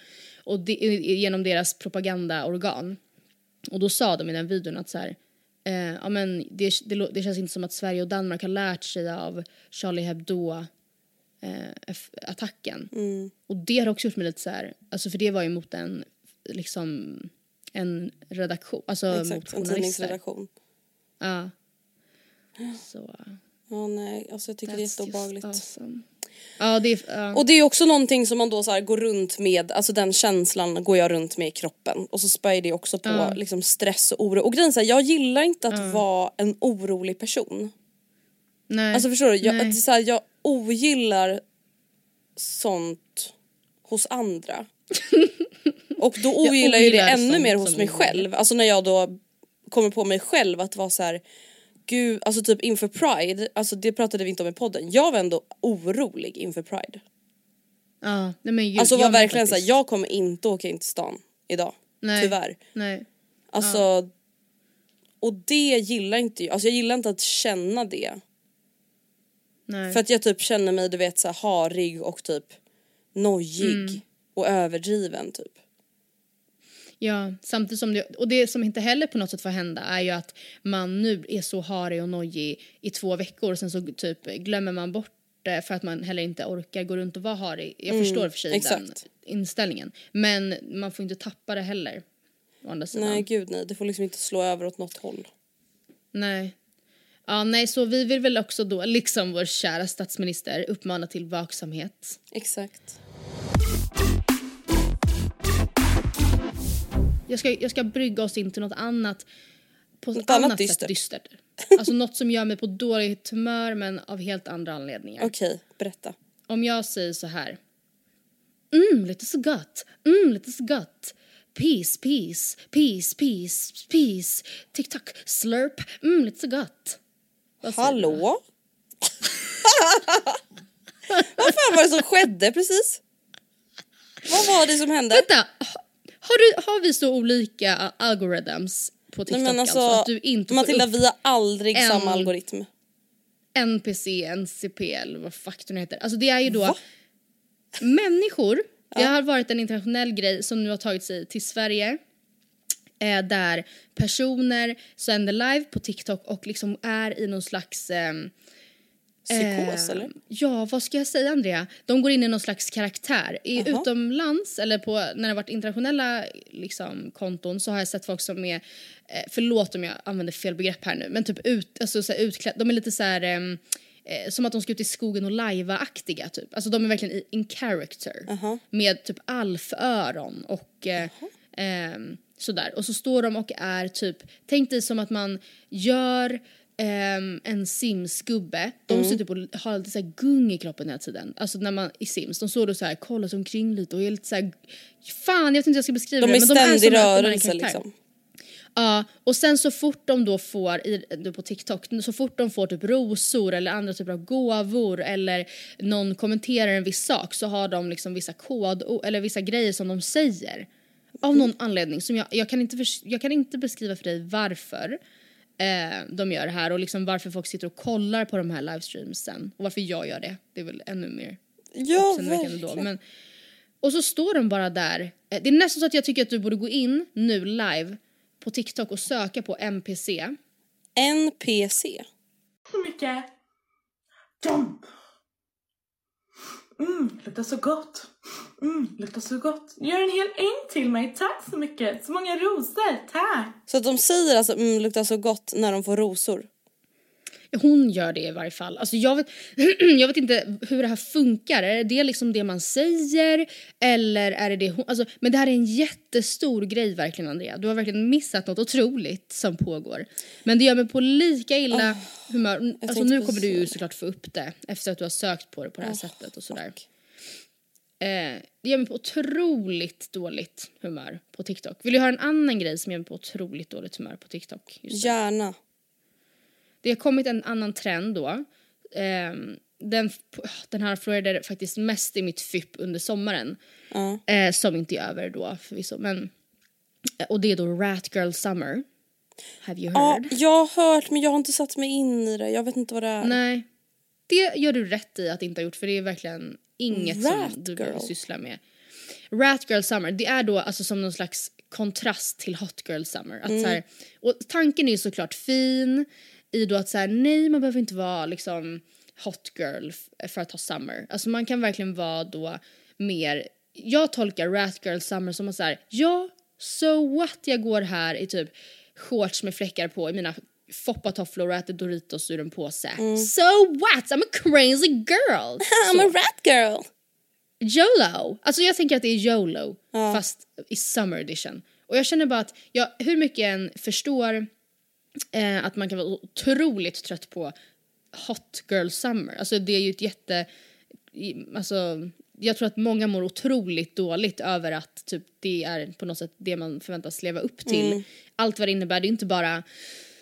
Och det, genom deras propagandaorgan. Och då sa de i den videon att så här, eh, ja men det, det, det känns inte som att Sverige och Danmark har lärt sig av Charlie Hebdo eh, attacken. Och det har också gjort mig lite så här, alltså för det var ju mot en liksom en redaktion, alltså mot Exakt, en journalister. tidningsredaktion. Ja. [GASPS] Så, Ja nej, alltså jag tycker det är that's jätteobehagligt. awesome. Ja, det är, ja. Och det är också någonting som man då så går runt med, alltså den känslan går jag runt med i kroppen och så spär det också på liksom stress och oro. Och grejen är jag gillar inte att vara en orolig person. Nej. Alltså förstår du, jag, Nej. det så här, jag ogillar sånt hos andra. [LAUGHS] Och då ogillar jag det ogillar ännu mer hos mig själv. Alltså när jag då kommer på mig själv att vara så här. Gud, alltså typ inför Pride, alltså det pratade vi inte om i podden. Jag var ändå orolig inför Pride. ja, nej men gud, Alltså var verkligen såhär, jag kommer inte åka in till stan idag. Nej. Tyvärr. Nej. Alltså, och det gillar inte jag. Alltså jag gillar inte att känna det. Nej. För att jag typ känner mig du vet så här harig och typ nojig Mm. och överdriven typ. Ja, samtidigt som det, och det som inte heller på något sätt får hända är ju att man nu är så harig och nojig i två veckor och sen så typ glömmer man bort det för att man heller inte orkar gå runt och vara harig. Jag förstår för sig den Mm, exakt. inställningen. Men man får inte tappa det heller. Å andra sidan. Nej gud nej, det får liksom inte slå över åt något håll. Nej. Ja, nej, så vi vill väl också då, liksom vår kära statsminister, uppmana till vaksamhet. Exakt. Jag ska, jag ska brygga oss in till något annat på Något annat annat dystert. sätt dystert. [LAUGHS] Alltså något som gör mig på dåligt humör men av helt andra anledningar. Okej, berätta. Om jag säger så här. Mm, lite så gott. Mm, lite så gott. Peace, peace, peace, peace, peace. Tick-tock, slurp. Mm, lite så gott. Vad? Hallå? [LAUGHS] Vad fan var det som skedde precis? Vad var det som hände? Vänta, har, du, har vi så olika algorithms på TikTok Nej men alltså, alltså, att du inte Matilda vi har aldrig en- samma algoritm. NPC, NCP eller vad fuck nu heter. Alltså det är ju då Va? människor, det har varit en internationell grej som nu har tagit sig till Sverige. Eh, där personer sänder live på TikTok och liksom är i någon slags ehm, Psykos Eh, eller? Ja, vad ska jag säga Andrea? De går in i någon slags karaktär. I, utomlands eller på, när det har varit internationella liksom, konton så har jag sett folk som är, eh, förlåt om jag använder fel begrepp här nu, men typ ut, alltså, så utklädda, de är lite så här ehm, eh, som att de ska ut i skogen och lajva-aktiga typ. Alltså de är verkligen i, in character. Med typ alföron och eh, ehm, sådär. Och så står de och är typ, tänk dig som att man gör ehm, en Sims-gubbe. De ser typ och har lite så här gung i kroppen hela tiden. Alltså när man i Sims, de står och så här kollar sig omkring lite och är lite så här, fan jag vet inte hur jag ska beskriva De det. i men de är ständig är en rörelse liksom. Ja, och sen så fort de då får, i, på TikTok, så fort de får typ rosor eller andra typer av gåvor eller någon kommenterar en viss sak så har de liksom vissa kod eller vissa grejer som de säger. Av någon anledning som jag, jag, kan inte jag kan inte beskriva för dig varför eh, de gör här och liksom varför folk sitter och kollar på de här livestreamsen och varför jag gör det. Det är väl ännu mer Ja, då. Men, och så står de bara där. Eh, Det är nästan så att jag tycker att du borde gå in nu live på TikTok och söka på NPC. NPC. så mycket. Jump! Mm, luktar så gott. Mm, luktar så gott. Gör en hel äng till mig. Tack så mycket. Så många rosor. Tack. Så att de säger alltså mm, luktar så gott när de får rosor. Hon gör det i varje fall. Alltså jag, vet, [CLEARS THROAT] jag vet inte hur det här funkar. Är det liksom det man säger? Eller är det det hon... Alltså, men det här är en jättestor grej verkligen Andrea. Du har verkligen missat något otroligt som pågår. Men det gör mig på lika illa humör. Alltså nu kommer du ju såklart få upp det efter att du har sökt på det på det här sättet och sådär. fuck. Eh, det gör mig på otroligt dåligt humör på TikTok. Vill du höra en annan grej som gör mig på otroligt dåligt humör på TikTok? Just? Gärna. Det har kommit en annan trend då. Ehm, den, den här florerade faktiskt mest i mitt FYP under sommaren. Ja. Eh, som inte är över då förvisso. Men, och det är då Rat Girl Summer. Have you Ja, heard? jag har hört men jag har inte satt mig in i det. Jag vet inte vad det är. Nej. Det gör du rätt i att inte ha gjort för det är verkligen inget Rat som du Girl. behöver syssla med. Rat Girl Summer, det är då alltså som någon slags kontrast till Hot Girl Summer. Att så här, och tanken är ju såklart fin i då att så här, nej man behöver inte vara liksom hot girl för att ha summer. Alltså man kan verkligen vara då mer, jag tolkar Rat Girl Summer som att så här, ja so what jag går här i typ shorts med fläckar på i mina foppatofflor och äter Doritos ur en påse. So what? I'm a crazy girl! [LAUGHS] I'm a rat girl. YOLO! Alltså jag tänker att det är YOLO fast i summer edition. Och jag känner bara att jag hur mycket jag än förstår eh, att man kan vara otroligt trött på hot girl summer. Alltså det är ju ett jätte... Alltså jag tror att många mår otroligt dåligt över att typ det är på något sätt det man förväntas leva upp till. Allt vad det innebär, det är inte bara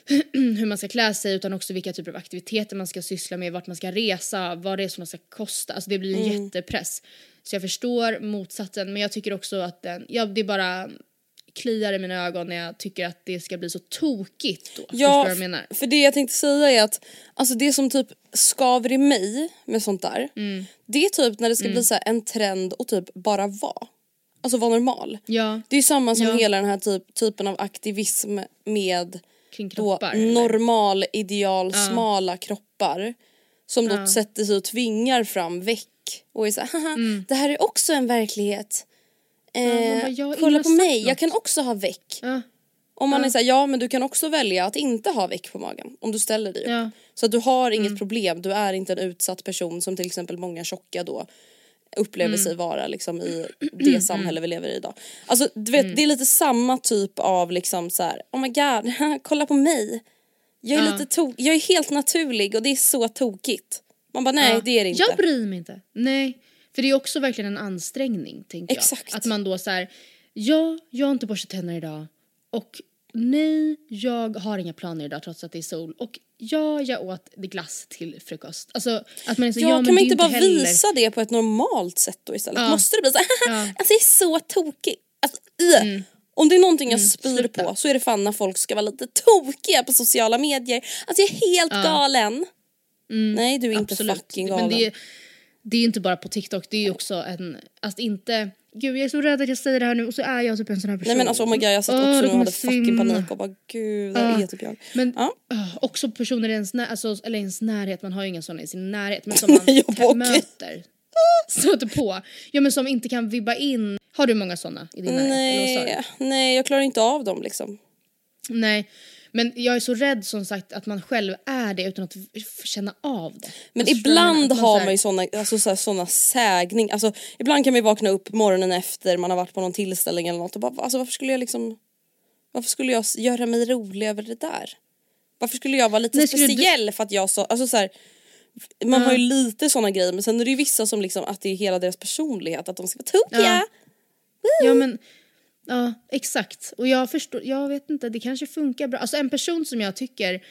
[CLEARS THROAT] hur man ska klä sig utan också vilka typer av aktiviteter man ska syssla med, vart man ska resa, vad det är som det ska kosta. Alltså det blir en jättepress. Så jag förstår motsatsen men jag tycker också att den, ja, det är bara kliar i mina ögon när jag tycker att det ska bli så tokigt då. Ja, för det jag tänkte säga är att alltså det som typ skaver i mig med sånt där. Mm. Det är typ när det ska bli så här en trend och typ bara vara. Alltså vara normal. Ja, Det är samma som Ja. hela den här typ, typen av aktivism med kring då kroppar. eller? normal ideal smala kroppar. Som då sätter sig och tvingar fram väck och är såhär haha det här är också en verklighet. Eh, Mm. bara, kolla på mig, något. jag kan också ha väck. Ja. Om man är såhär, ja men du kan också välja att inte ha väck på magen om du ställer dig upp. Ja. Mm. Så att du har inget problem, du är inte en utsatt person som till exempel många tjocka då upplever Mm. sig vara liksom i [CLEARS THROAT] det samhälle vi lever i idag. Alltså du vet Mm. det är lite samma typ av liksom så här: oh my god, [LAUGHS] kolla på mig. Jag är Ja. lite tok, jag är helt naturlig och det är så tokigt. Man bara nej Ja. det är det inte. Jag bryr mig inte. Nej. För det är också verkligen en ansträngning tänker Exakt. jag. Att man då så här, ja, jag har inte borstat tänderna idag. Och nej, jag har inga planer idag trots att det är sol. Och ja, jag åt glass till frukost. Alltså att man är så, Ja, ja, men kan man inte bara heller... visa det på ett normalt sätt då istället? Ja. Måste det bli så här, Ja. Mm. alltså det är så tokigt. Alltså, ugh. Om det är någonting jag spyr sluta. på så är det fan när folk ska vara lite tokiga på sociala medier. Alltså jag är helt galen. Nej du är inte Absolut. fucking galen. Men det, det är inte bara på TikTok, det är också en, alltså inte, gud jag är så rädd att jag säger det här nu och så är jag typ en sån här person. Nej men alltså oh my god jag satt också det nu och hade fucking svimma. panik och bara gud det Ah. är typ jag. Men ah, också personer i ens, när, alltså, eller ens närhet, man har ju inga sådana i sin närhet men [LAUGHS] som man möter. [LAUGHS] Stöter på. Ja men som inte kan vibba in. Har du många såna i din närhet? Nej, nej jag klarar inte av dem liksom. Nej. Men jag är så rädd som sagt att man själv är det utan att känna av det. Men Alltså, jag ibland Att har man ju såna, alltså, så här, såna sägning, alltså ibland kan man ju vakna upp morgonen efter man har varit på någon tillställning eller något och bara alltså varför skulle jag liksom Varför skulle jag göra mig rolig över det där? Varför skulle jag vara lite Nej, skulle du- speciell för att jag så, alltså så här, Man har ju lite såna grejer men sen är det ju vissa som liksom att det är hela deras personlighet att de ska vara tokiga. Ja. Ja men, ja exakt. Och jag förstår, jag vet inte, det kanske funkar bra. Alltså en person som jag tycker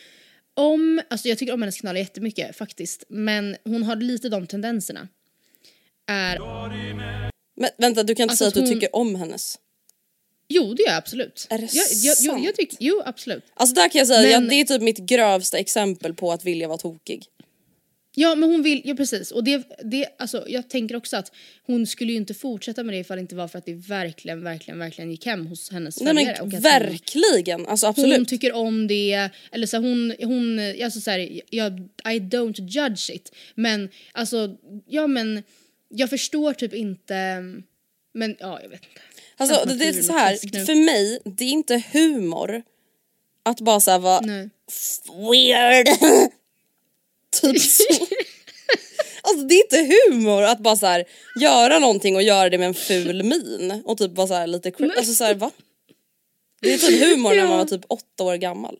om, alltså jag tycker om hennes kanal jättemycket faktiskt. Men hon har lite de tendenserna. Är, Men vänta du kan inte Alltså säga att att du hon- tycker om hennes. jo det gör jag absolut. Är det jag, jag, sant? jag tycker, jo absolut. Alltså där kan jag säga, ja, Men- det är typ mitt grövsta exempel på att vilja vara tokig. Ja men hon vill, ja precis. Och det, det, alltså, jag tänker också att hon skulle ju inte fortsätta med det ifall det inte var för att det verkligen, verkligen, verkligen gick hem hos hennes Nej följare. men och att hon- verkligen, alltså absolut. Hon tycker om det, eller så hon, hon, alltså så här, jag, I don't judge it. Men alltså, ja men jag förstår typ inte, men ja jag vet inte. Alltså det, det är du så är här, för mig, det är inte humor att bara såhär vara weird. [LAUGHS] typ så. [LAUGHS] Alltså det är inte humor att bara så här göra någonting och göra det med en ful min och typ vara så här lite cra- alltså så här, va? Det är typ humor när Ja. man var typ åtta år gammal.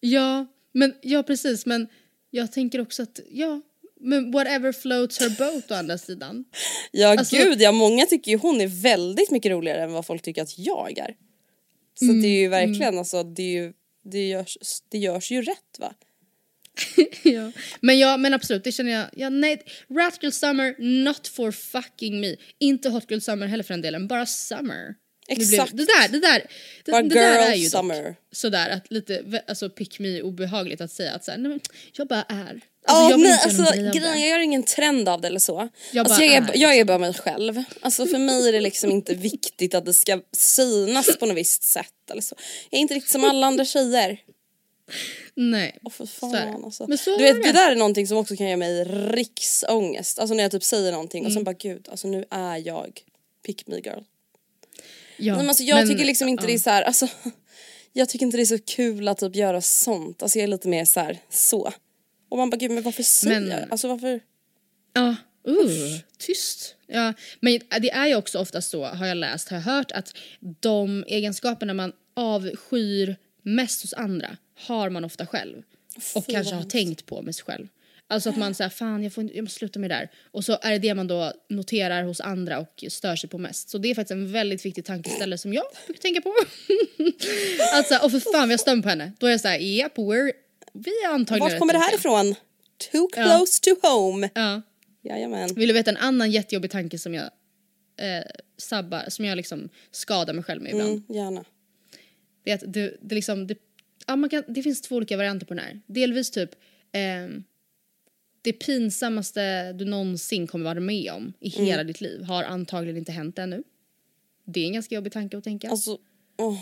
Ja, men ja precis men jag tänker också att ja, men whatever floats her boat å andra sidan. Ja Alltså- gud ja, många tycker ju hon är väldigt mycket roligare än vad folk tycker att jag är. Så Mm, det är ju verkligen alltså, det, är ju, det, görs, det görs ju rätt va? [LAUGHS] ja. Men ja, men absolut, det känner jag. Ja, nej, Rat Girl Summer, not for fucking me. Inte Hot Girl Summer heller för den delen, bara Summer. Exakt. Det där, det där, det, Bara det där är ju summer. dock sådär att lite, alltså pick me obehagligt att säga att såhär, nej men jag bara är. Ja Alltså, jag vill nej alltså grejen, jag gör ingen trend av det eller så. Jag alltså, bara jag, är, är, liksom. jag är bara mig själv. Alltså för mig är det liksom inte viktigt att det ska synas på något visst sätt eller så. Jag är inte riktigt som alla andra tjejer. Nej. Åh för fan alltså. Men så du vet det. där är någonting som också kan ge mig riksångest. Alltså när jag typ säger någonting och Mm. sen bara gud alltså nu är jag pick me girl. Ja, men alltså, jag men- tycker liksom inte ja. det är så här, alltså, [LAUGHS] jag tycker inte det är så kul att typ göra sånt. Alltså jag är lite mer så här, så. Och man bara gud men varför säger Men- jag? Alltså varför? Ja, uh, tyst. Ja, men det är ju också ofta så, har jag läst, har jag hört, att de egenskaperna man avskyr mest hos andra har man ofta själv. Och Fy, kanske har hemskt. tänkt på med sig själv. Alltså att man säger fan jag, får inte, jag måste sluta med det där. Och så är det det man då noterar hos andra och stör sig på mest. Så det är faktiskt en väldigt viktig tankeställare som jag brukar tänka på. [LAUGHS] alltså, och för fan vad jag stämmer på henne. Då är jag såhär, yep, we're, vi är antagligen Vart kommer det här lika. ifrån? Too close to home. Ja. Jajamän. Vill du veta en annan jättejobbig tanke som jag eh, sabbar, som jag liksom skadar mig själv med ibland? Mm, gärna. Det är att det, det liksom, det, ja, man kan, det finns två olika varianter på den här. Delvis typ ehm, det pinsammaste du någonsin kommer vara med om i Mm. hela ditt liv har antagligen inte hänt ännu. Det är en ganska jobbig tanke att tänka. Alltså, åh.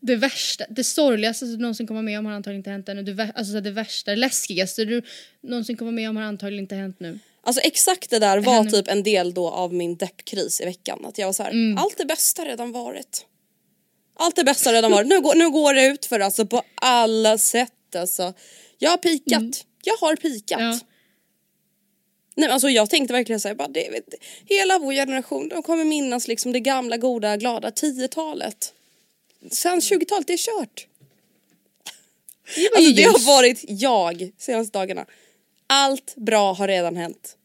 det värsta, det sorgligaste du någonsin kommer med om har antagligen inte hänt ännu. Det, alltså, det värsta, det läskigaste du någonsin kommer med om har antagligen inte hänt nu. alltså exakt det där var Henne- typ en del då av min deppkris i veckan. Att jag var så här, Mm. allt det bästa redan varit. Allt det bästa har redan varit. Nu går, nu går det ut för alltså på alla sätt alltså. Jag har pikat. Jag har pikat. Mm. Ja. Nej, alltså jag tänkte verkligen såhär, bara, det, vet, hela vår generation de kommer minnas liksom det gamla goda glada 10-talet. Sen 20-talet, det är kört. Det Alltså det har varit jag senaste dagarna. Allt bra har redan hänt.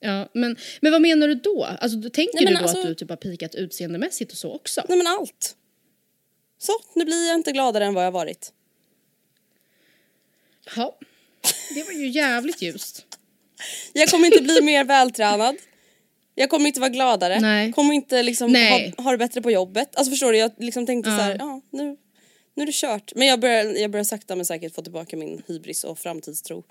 Ja, men, men vad menar du då? Alltså, du tänker Nej, du då alltså- att du typ har pikat utseendemässigt och så också? Nej men allt. Så, nu blir jag inte gladare än vad jag varit. Ja, det var ju jävligt ljust. Jag kommer inte bli mer vältränad. Jag kommer inte vara gladare. Nej. Kommer inte liksom Nej. ha, ha det bättre på jobbet. Alltså förstår du, jag liksom tänkte Ja. så här, ja nu, nu är det kört. Men jag börjar, jag börjar sakta men säkert få tillbaka min hybris och framtidstro.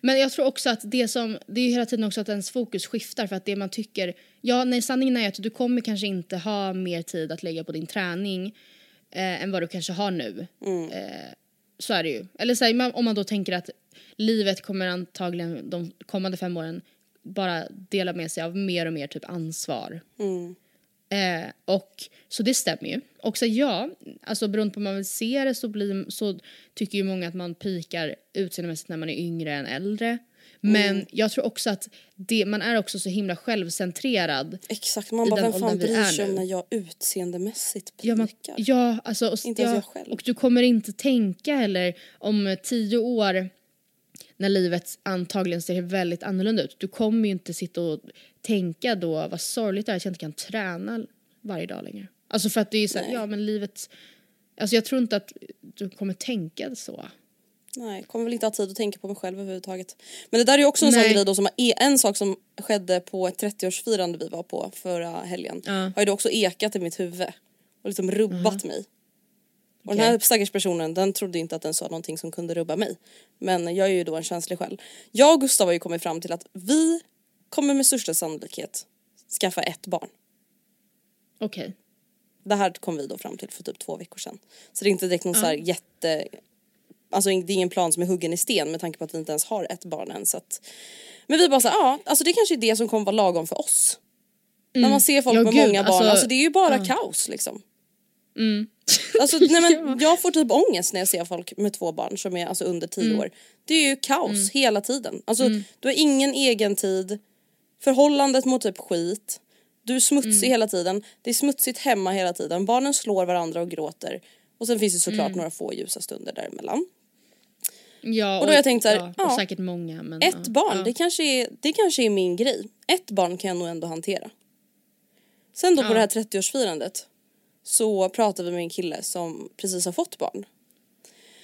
Men jag tror också att det som, det är ju hela tiden också att ens fokus skiftar för att det man tycker, ja nej sanningen är att du kommer kanske inte ha mer tid att lägga på din träning eh, än vad du kanske har nu. Eh, så är det ju. Eller så här, om man då tänker att livet kommer antagligen de kommande fem åren bara dela med sig av mer och mer typ ansvar. Eh, och så det stämmer ju. Och så ja, alltså beroende på hur man vill se det så, blir, så tycker ju många att man pikar utseendemässigt när man är yngre än äldre. Men jag tror också att det, man är också så himla självcentrerad. Exakt, man bara vem fan bryr sig om när jag utseendemässigt Ja, man, pikar? ja, alltså, och, Inte ja, jag själv. och du kommer inte tänka heller om tio år när livet antagligen ser väldigt annorlunda ut. Du kommer ju inte sitta och tänka då vad sorgligt det är att jag inte kan träna varje dag längre. Alltså för att det är så här, ja men livet, alltså jag tror inte att du kommer tänka så. Nej, kommer väl inte ha tid att tänka på mig själv överhuvudtaget. Men det där är ju också en sån Nej. grej då som är en sak som skedde på ett 30-årsfirande vi var på förra helgen. Ja. Har ju då också ekat i mitt huvud och liksom rubbat mig. Och den här stackars personen den trodde inte att den sa någonting som kunde rubba mig. Men jag är ju då en känslig själ. Jag och Gustav har ju kommit fram till att vi kommer med största sannolikhet skaffa ett barn. Okej. Det här kom vi då fram till för typ två veckor sedan. Så det är inte direkt någon så här jätte... Alltså det är ingen plan som är huggen i sten med tanke på att vi inte ens har ett barn än. Så att... Men vi bara så här, ja, alltså det kanske är det som kommer vara lagom för oss. När man ser folk Ja, med gud, många barn, alltså- alltså det är ju bara kaos liksom. [LAUGHS] Alltså, nej, men jag får typ ångest när jag ser folk med två barn som är alltså, under tio år. Det är ju kaos hela tiden. Alltså, Du har ingen egen tid, förhållandet mot typ skit, du är smutsig hela tiden, det är smutsigt hemma hela tiden, barnen slår varandra och gråter. Och sen finns det såklart några få ljusa stunder däremellan. Ja, Och då har jag tänkt så här, ja, ja. och säkert många men Ett ja, barn, det, kanske är, det kanske är min grej. Ett barn kan jag nog ändå hantera. Sen då på det här 30-årsfirandet så pratade vi med en kille som precis har fått barn.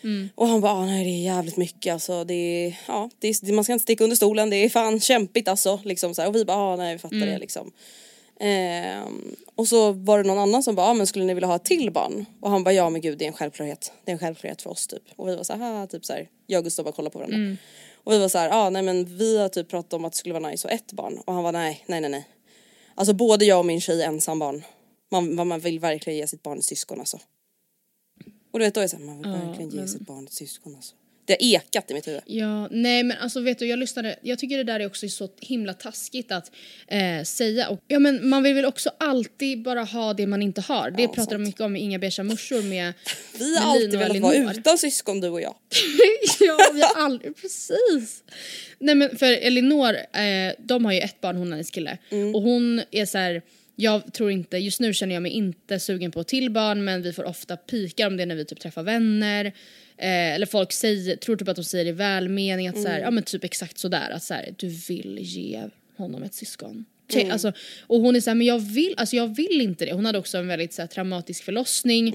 Mm. Och han bara, ah, nej det är jävligt mycket alltså. Det är, ja, det är, man ska inte sticka under stolen, det är fan kämpigt alltså. Liksom så här. Och vi bara, ah, nej vi fattar Mm. det liksom. Ehm, och så var det någon annan som bara, ah, men skulle ni vilja ha ett till barn? Och han bara, ja men gud det är en självklarhet. Det är en självklarhet för oss typ. Och vi var så här, typ så här. jag och Gustav bara kollade på varandra. Mm. Och vi var så här, ah, nej men vi har typ pratat om att det skulle vara nice och ett barn. Och han var nej, nej, nej, nej. Alltså både jag och min tjej är ensambarn. Man, man vill verkligen ge sitt barn ett syskon alltså. Och du vet då är det så här, man vill verkligen ge sitt barn ett syskon alltså. Det har ekat i mitt huvud. Ja, nej men alltså vet du jag lyssnade, jag tycker det där är också så himla taskigt att eh, säga och ja men man vill väl också alltid bara ha det man inte har. Det Ja, pratar de mycket om i Inga Beige morsor med [LAUGHS] Vi med har alltid Lina och velat vara utan syskon du och jag. [LAUGHS] ja, vi har aldrig, precis. Nej men för Elinor, eh, de har ju ett barn, hon och hennes kille. Och hon är så här. jag tror inte, just nu känner jag mig inte sugen på till barn men vi får ofta pikar om det när vi typ träffar vänner. Eh, eller folk säger, tror typ att de säger det i välmening att så här, ja men typ exakt sådär att så här, du vill ge honom ett syskon. Tjej, Alltså, och hon är såhär, men jag vill, alltså jag vill inte det. Hon hade också en väldigt så här, traumatisk förlossning.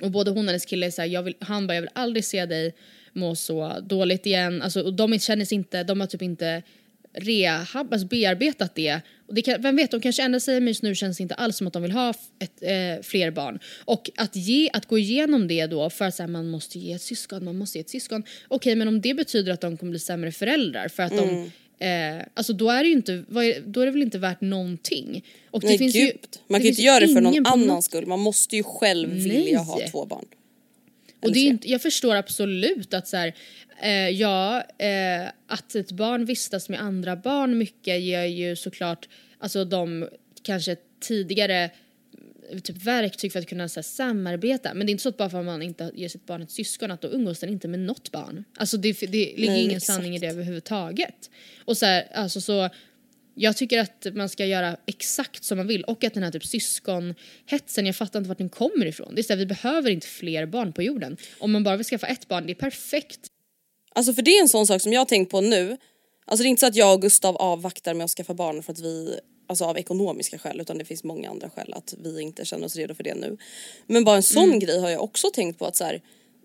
Och både hon och hennes kille är såhär, jag vill, han bara jag vill aldrig se dig må så dåligt igen. Alltså, och de känner sig inte, de har typ inte rehab, alltså bearbetat det. Och det kan, vem vet, de kanske ändrar sig men just nu känns det inte alls som att de vill ha ett, eh, fler barn. Och att, ge, att gå igenom det då för att här, man måste ge ett syskon, man måste ge ett syskon. Okej men om det betyder att de kommer bli sämre föräldrar för att de Eh, alltså då är det ju inte, då är det väl inte värt någonting. Och Nej det finns gud. ju, man kan ju finns inte göra det för någon annans skull. Man måste ju själv Nej. vilja ha två barn. Och det är inte, jag förstår absolut att så här, eh, ja, eh, att ett barn vistas med andra barn mycket ger ju såklart, alltså de kanske tidigare eh, typ verktyg för att kunna så här, samarbeta. Men det är inte så att bara för att man inte ger sitt barn ett syskon att då umgås den inte med något barn. Alltså det, det ligger Nej, ingen exakt. sanning i det överhuvudtaget. Och så här, alltså så jag tycker att man ska göra exakt som man vill och att den här typ syskonhetsen, jag fattar inte vart den kommer ifrån. Det är så här, vi behöver inte fler barn på jorden. Om man bara vill skaffa ett barn, det är perfekt. Alltså för det är en sån sak som jag har tänkt på nu. Alltså det är inte så att jag och Gustav avvaktar med att skaffa barn för att vi, alltså av ekonomiska skäl utan det finns många andra skäl att vi inte känner oss redo för det nu. Men bara en sån grej har jag också tänkt på att så här,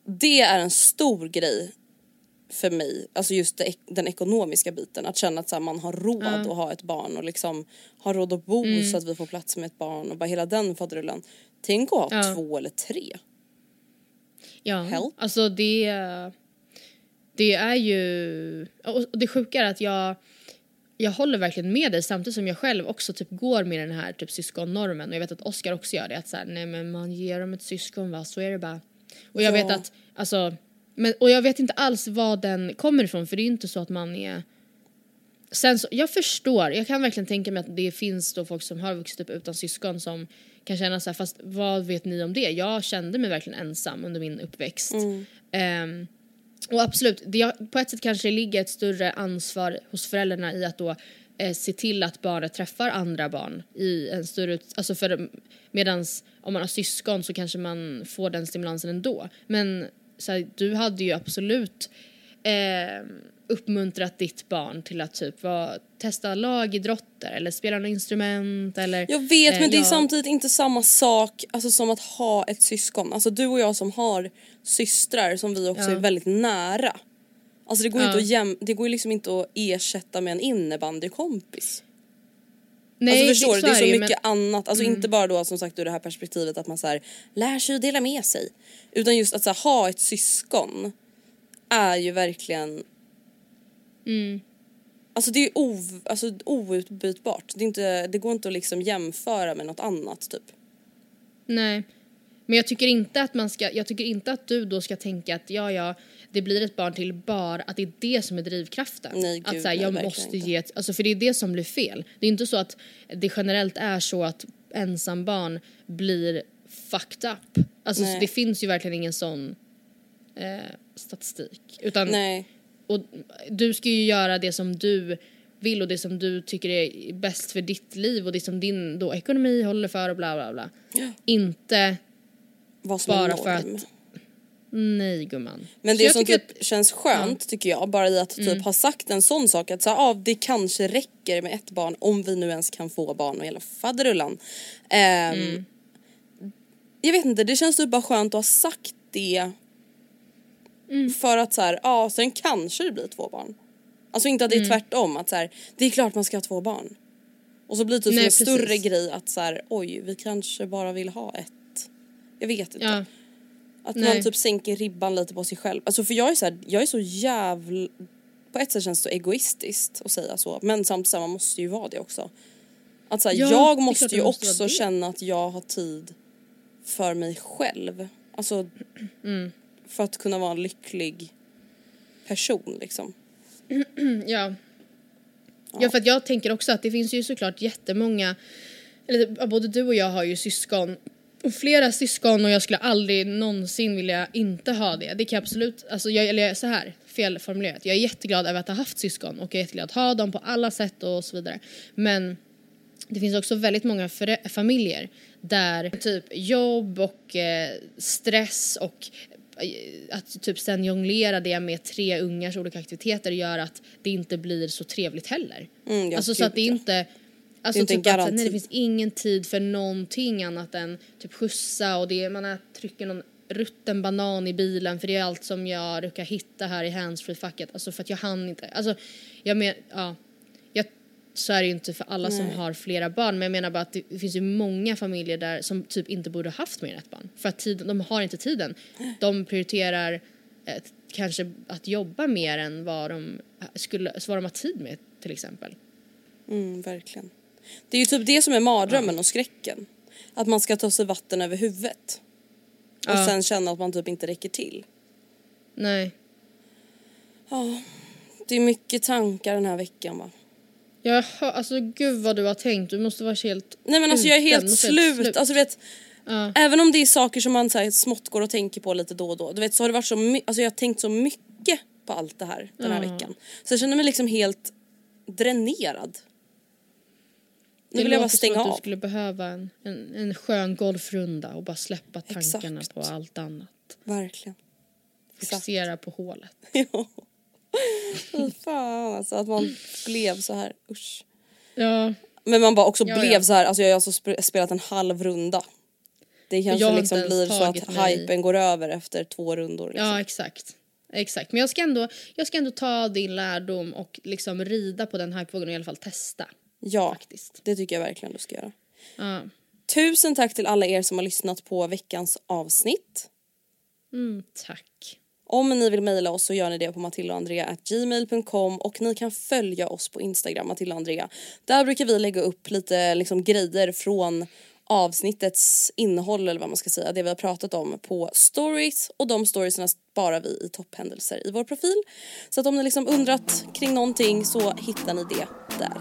det är en stor grej för mig, alltså just den ekonomiska biten. Att känna att så här, man har råd att ha ett barn och liksom har råd att bo så att vi får plats med ett barn och bara hela den faderullan. Tänk att ha Ja. två eller tre. Ja, Help. alltså det... det är ju... Och det sjuka är att jag, jag håller verkligen med dig samtidigt som jag själv också typ går med den här typ syskonnormen och jag vet att Oscar också gör det att så här, nej men man ger dem ett syskon va, så är det bara. Och jag Ja. vet att, alltså, men, och jag vet inte alls var den kommer ifrån för det är ju inte så att man är Sen så, jag förstår, jag kan verkligen tänka mig att det finns då folk som har vuxit upp utan syskon som kan känna så här, fast vad vet ni om det? Jag kände mig verkligen ensam under min uppväxt. Ehm, och absolut, det, på ett sätt kanske ligger ett större ansvar hos föräldrarna i att då eh, se till att barnet träffar andra barn i en större ut- alltså för medans om man har syskon så kanske man får den stimulansen ändå. Men så här, du hade ju absolut eh, uppmuntrat ditt barn till att typ vara, testa lagidrotter eller spela något instrument eller Jag vet eh, men det är ja. samtidigt inte samma sak alltså, som att ha ett syskon. Alltså du och jag som har systrar som vi också Ja. är väldigt nära. Alltså det går, Ja. inte att jäm- det går liksom inte att ersätta med en innebandykompis. Nej, alltså förstår du, det är så mycket men- Mm. annat. Alltså inte bara då som sagt ur det här perspektivet att man så här, lär sig att dela med sig. Utan just att så här, ha ett syskon är ju verkligen Mm. Alltså det är ov, alltså, outbytbart. Det, är inte, det går inte att liksom jämföra med något annat typ. Nej. Men jag tycker inte att man ska, jag tycker inte att du då ska tänka att ja ja, det blir ett barn till bara att det är det som är drivkraften. Nej, att gud, så här, nej, jag verkligen måste inte. ge ett, alltså för det är det som blir fel. Det är inte så att det generellt är så att ensambarn blir fucked up. Alltså så Nej. det finns ju verkligen ingen sån eh, statistik. Utan Nej. och du ska ju göra det som du vill och det som du tycker är bäst för ditt liv och det som din då ekonomi håller för och bla bla bla. Inte som är bara för att nej gumman. Men det som typ känns skönt tycker jag bara i att typ ha sagt en sån sak att så här, ah, det kanske räcker med ett barn om vi nu ens kan få barn och hela faderullan. Ehm, Jag vet inte, det känns typ bara skönt att ha sagt det. För att så här, ja sen kanske det blir två barn. Alltså inte att det är tvärtom att så här, det är klart man ska ha två barn. Och så blir det typ Nej, en större precis. grej att så här, oj vi kanske bara vill ha ett. Jag vet inte. Ja, Att Nej. man typ sänker ribban lite på sig själv. Alltså för jag är så här, jag är så jävla... På ett sätt känns det så egoistiskt att säga så. Men samtidigt så här, man måste ju vara det också. Att så här, Ja, jag måste ju måste också känna att jag har tid för mig själv. Alltså Mm. för att kunna vara en lycklig person liksom. [CLEARS THROAT] ja. Ja för att jag tänker också att det finns ju såklart jättemånga, eller ja, både du och jag har ju syskon och flera syskon och jag skulle aldrig någonsin vilja inte ha det. Det kan jag absolut, alltså jag, eller så här, felformulerat. Jag är jätteglad över att ha haft syskon och jag är jätteglad att ha dem på alla sätt och så vidare. Men det finns också väldigt många familjer där typ jobb och eh, stress och eh, att typ sen jonglera det med tre ungars olika aktiviteter gör att det inte blir så trevligt heller. Mm, alltså så att det är Alltså inte en typ att nej, det finns ingen tid för någonting annat än typ skjutsa och det är, man har, trycker någon rutten banan i bilen för det är allt som jag råkar hitta här i handsfree-facket. Alltså för att jag hann inte. Alltså jag menar, ja. Jag, så är det ju inte för alla som har flera barn men jag menar bara att det, det finns ju många familjer där som typ inte borde ha haft mer än ett barn. För att tiden, de har inte tiden. De prioriterar eh, kanske att jobba mer än vad de, skulle, vad de har tid med till exempel. Mm, verkligen. Det är ju typ det som är mardrömmen och skräcken. Att man ska ta sig vatten över huvudet. Och Ja. sen känna att man typ inte räcker till. Nej. Ja, det är mycket tankar den här veckan va. Jag hör, alltså gud vad du har tänkt, du måste vara helt Nej men alltså jag är helt måste vara slut. Alltså vet, Ja. Även om det är saker som man så här, smått går och tänker på lite då och då. Du vet så har det varit så mycket, alltså jag har tänkt så mycket på allt det här den här Ja. veckan. Så jag känner mig liksom helt dränerad. Nu Det vill jag bara stänga av. du skulle behöva en, en, en skön golfrunda och bara släppa tankarna Exakt. på allt annat. Verkligen. Exakt. Fokusera på hålet. [LAUGHS] Ja. Fy fan alltså att man blev så här. Usch. Ja, Men man bara också Ja, blev ja. så här. Alltså jag har alltså sp- spelat en halv runda. Det kanske liksom blir så att mig- hypen går över efter två rundor. Liksom. ja exakt. Exakt, men jag ska, ändå, jag ska ändå ta din lärdom och liksom rida på den hypevågen och i alla fall testa. Ja, Faktiskt. det tycker jag verkligen du ska göra. Ja. Tusen tack till alla er som har lyssnat på veckans avsnitt. Mm, tack. Om ni vill mejla oss så gör ni det på matildaandrea.gmail.com och ni kan följa oss på Instagram, Matilda och Andrea. Där brukar vi lägga upp lite liksom, grejer från avsnittets innehåll eller vad man ska säga, det vi har pratat om på stories och de storiesna sparar vi i topphändelser i vår profil. Så att om ni liksom undrat kring någonting så hittar ni det där.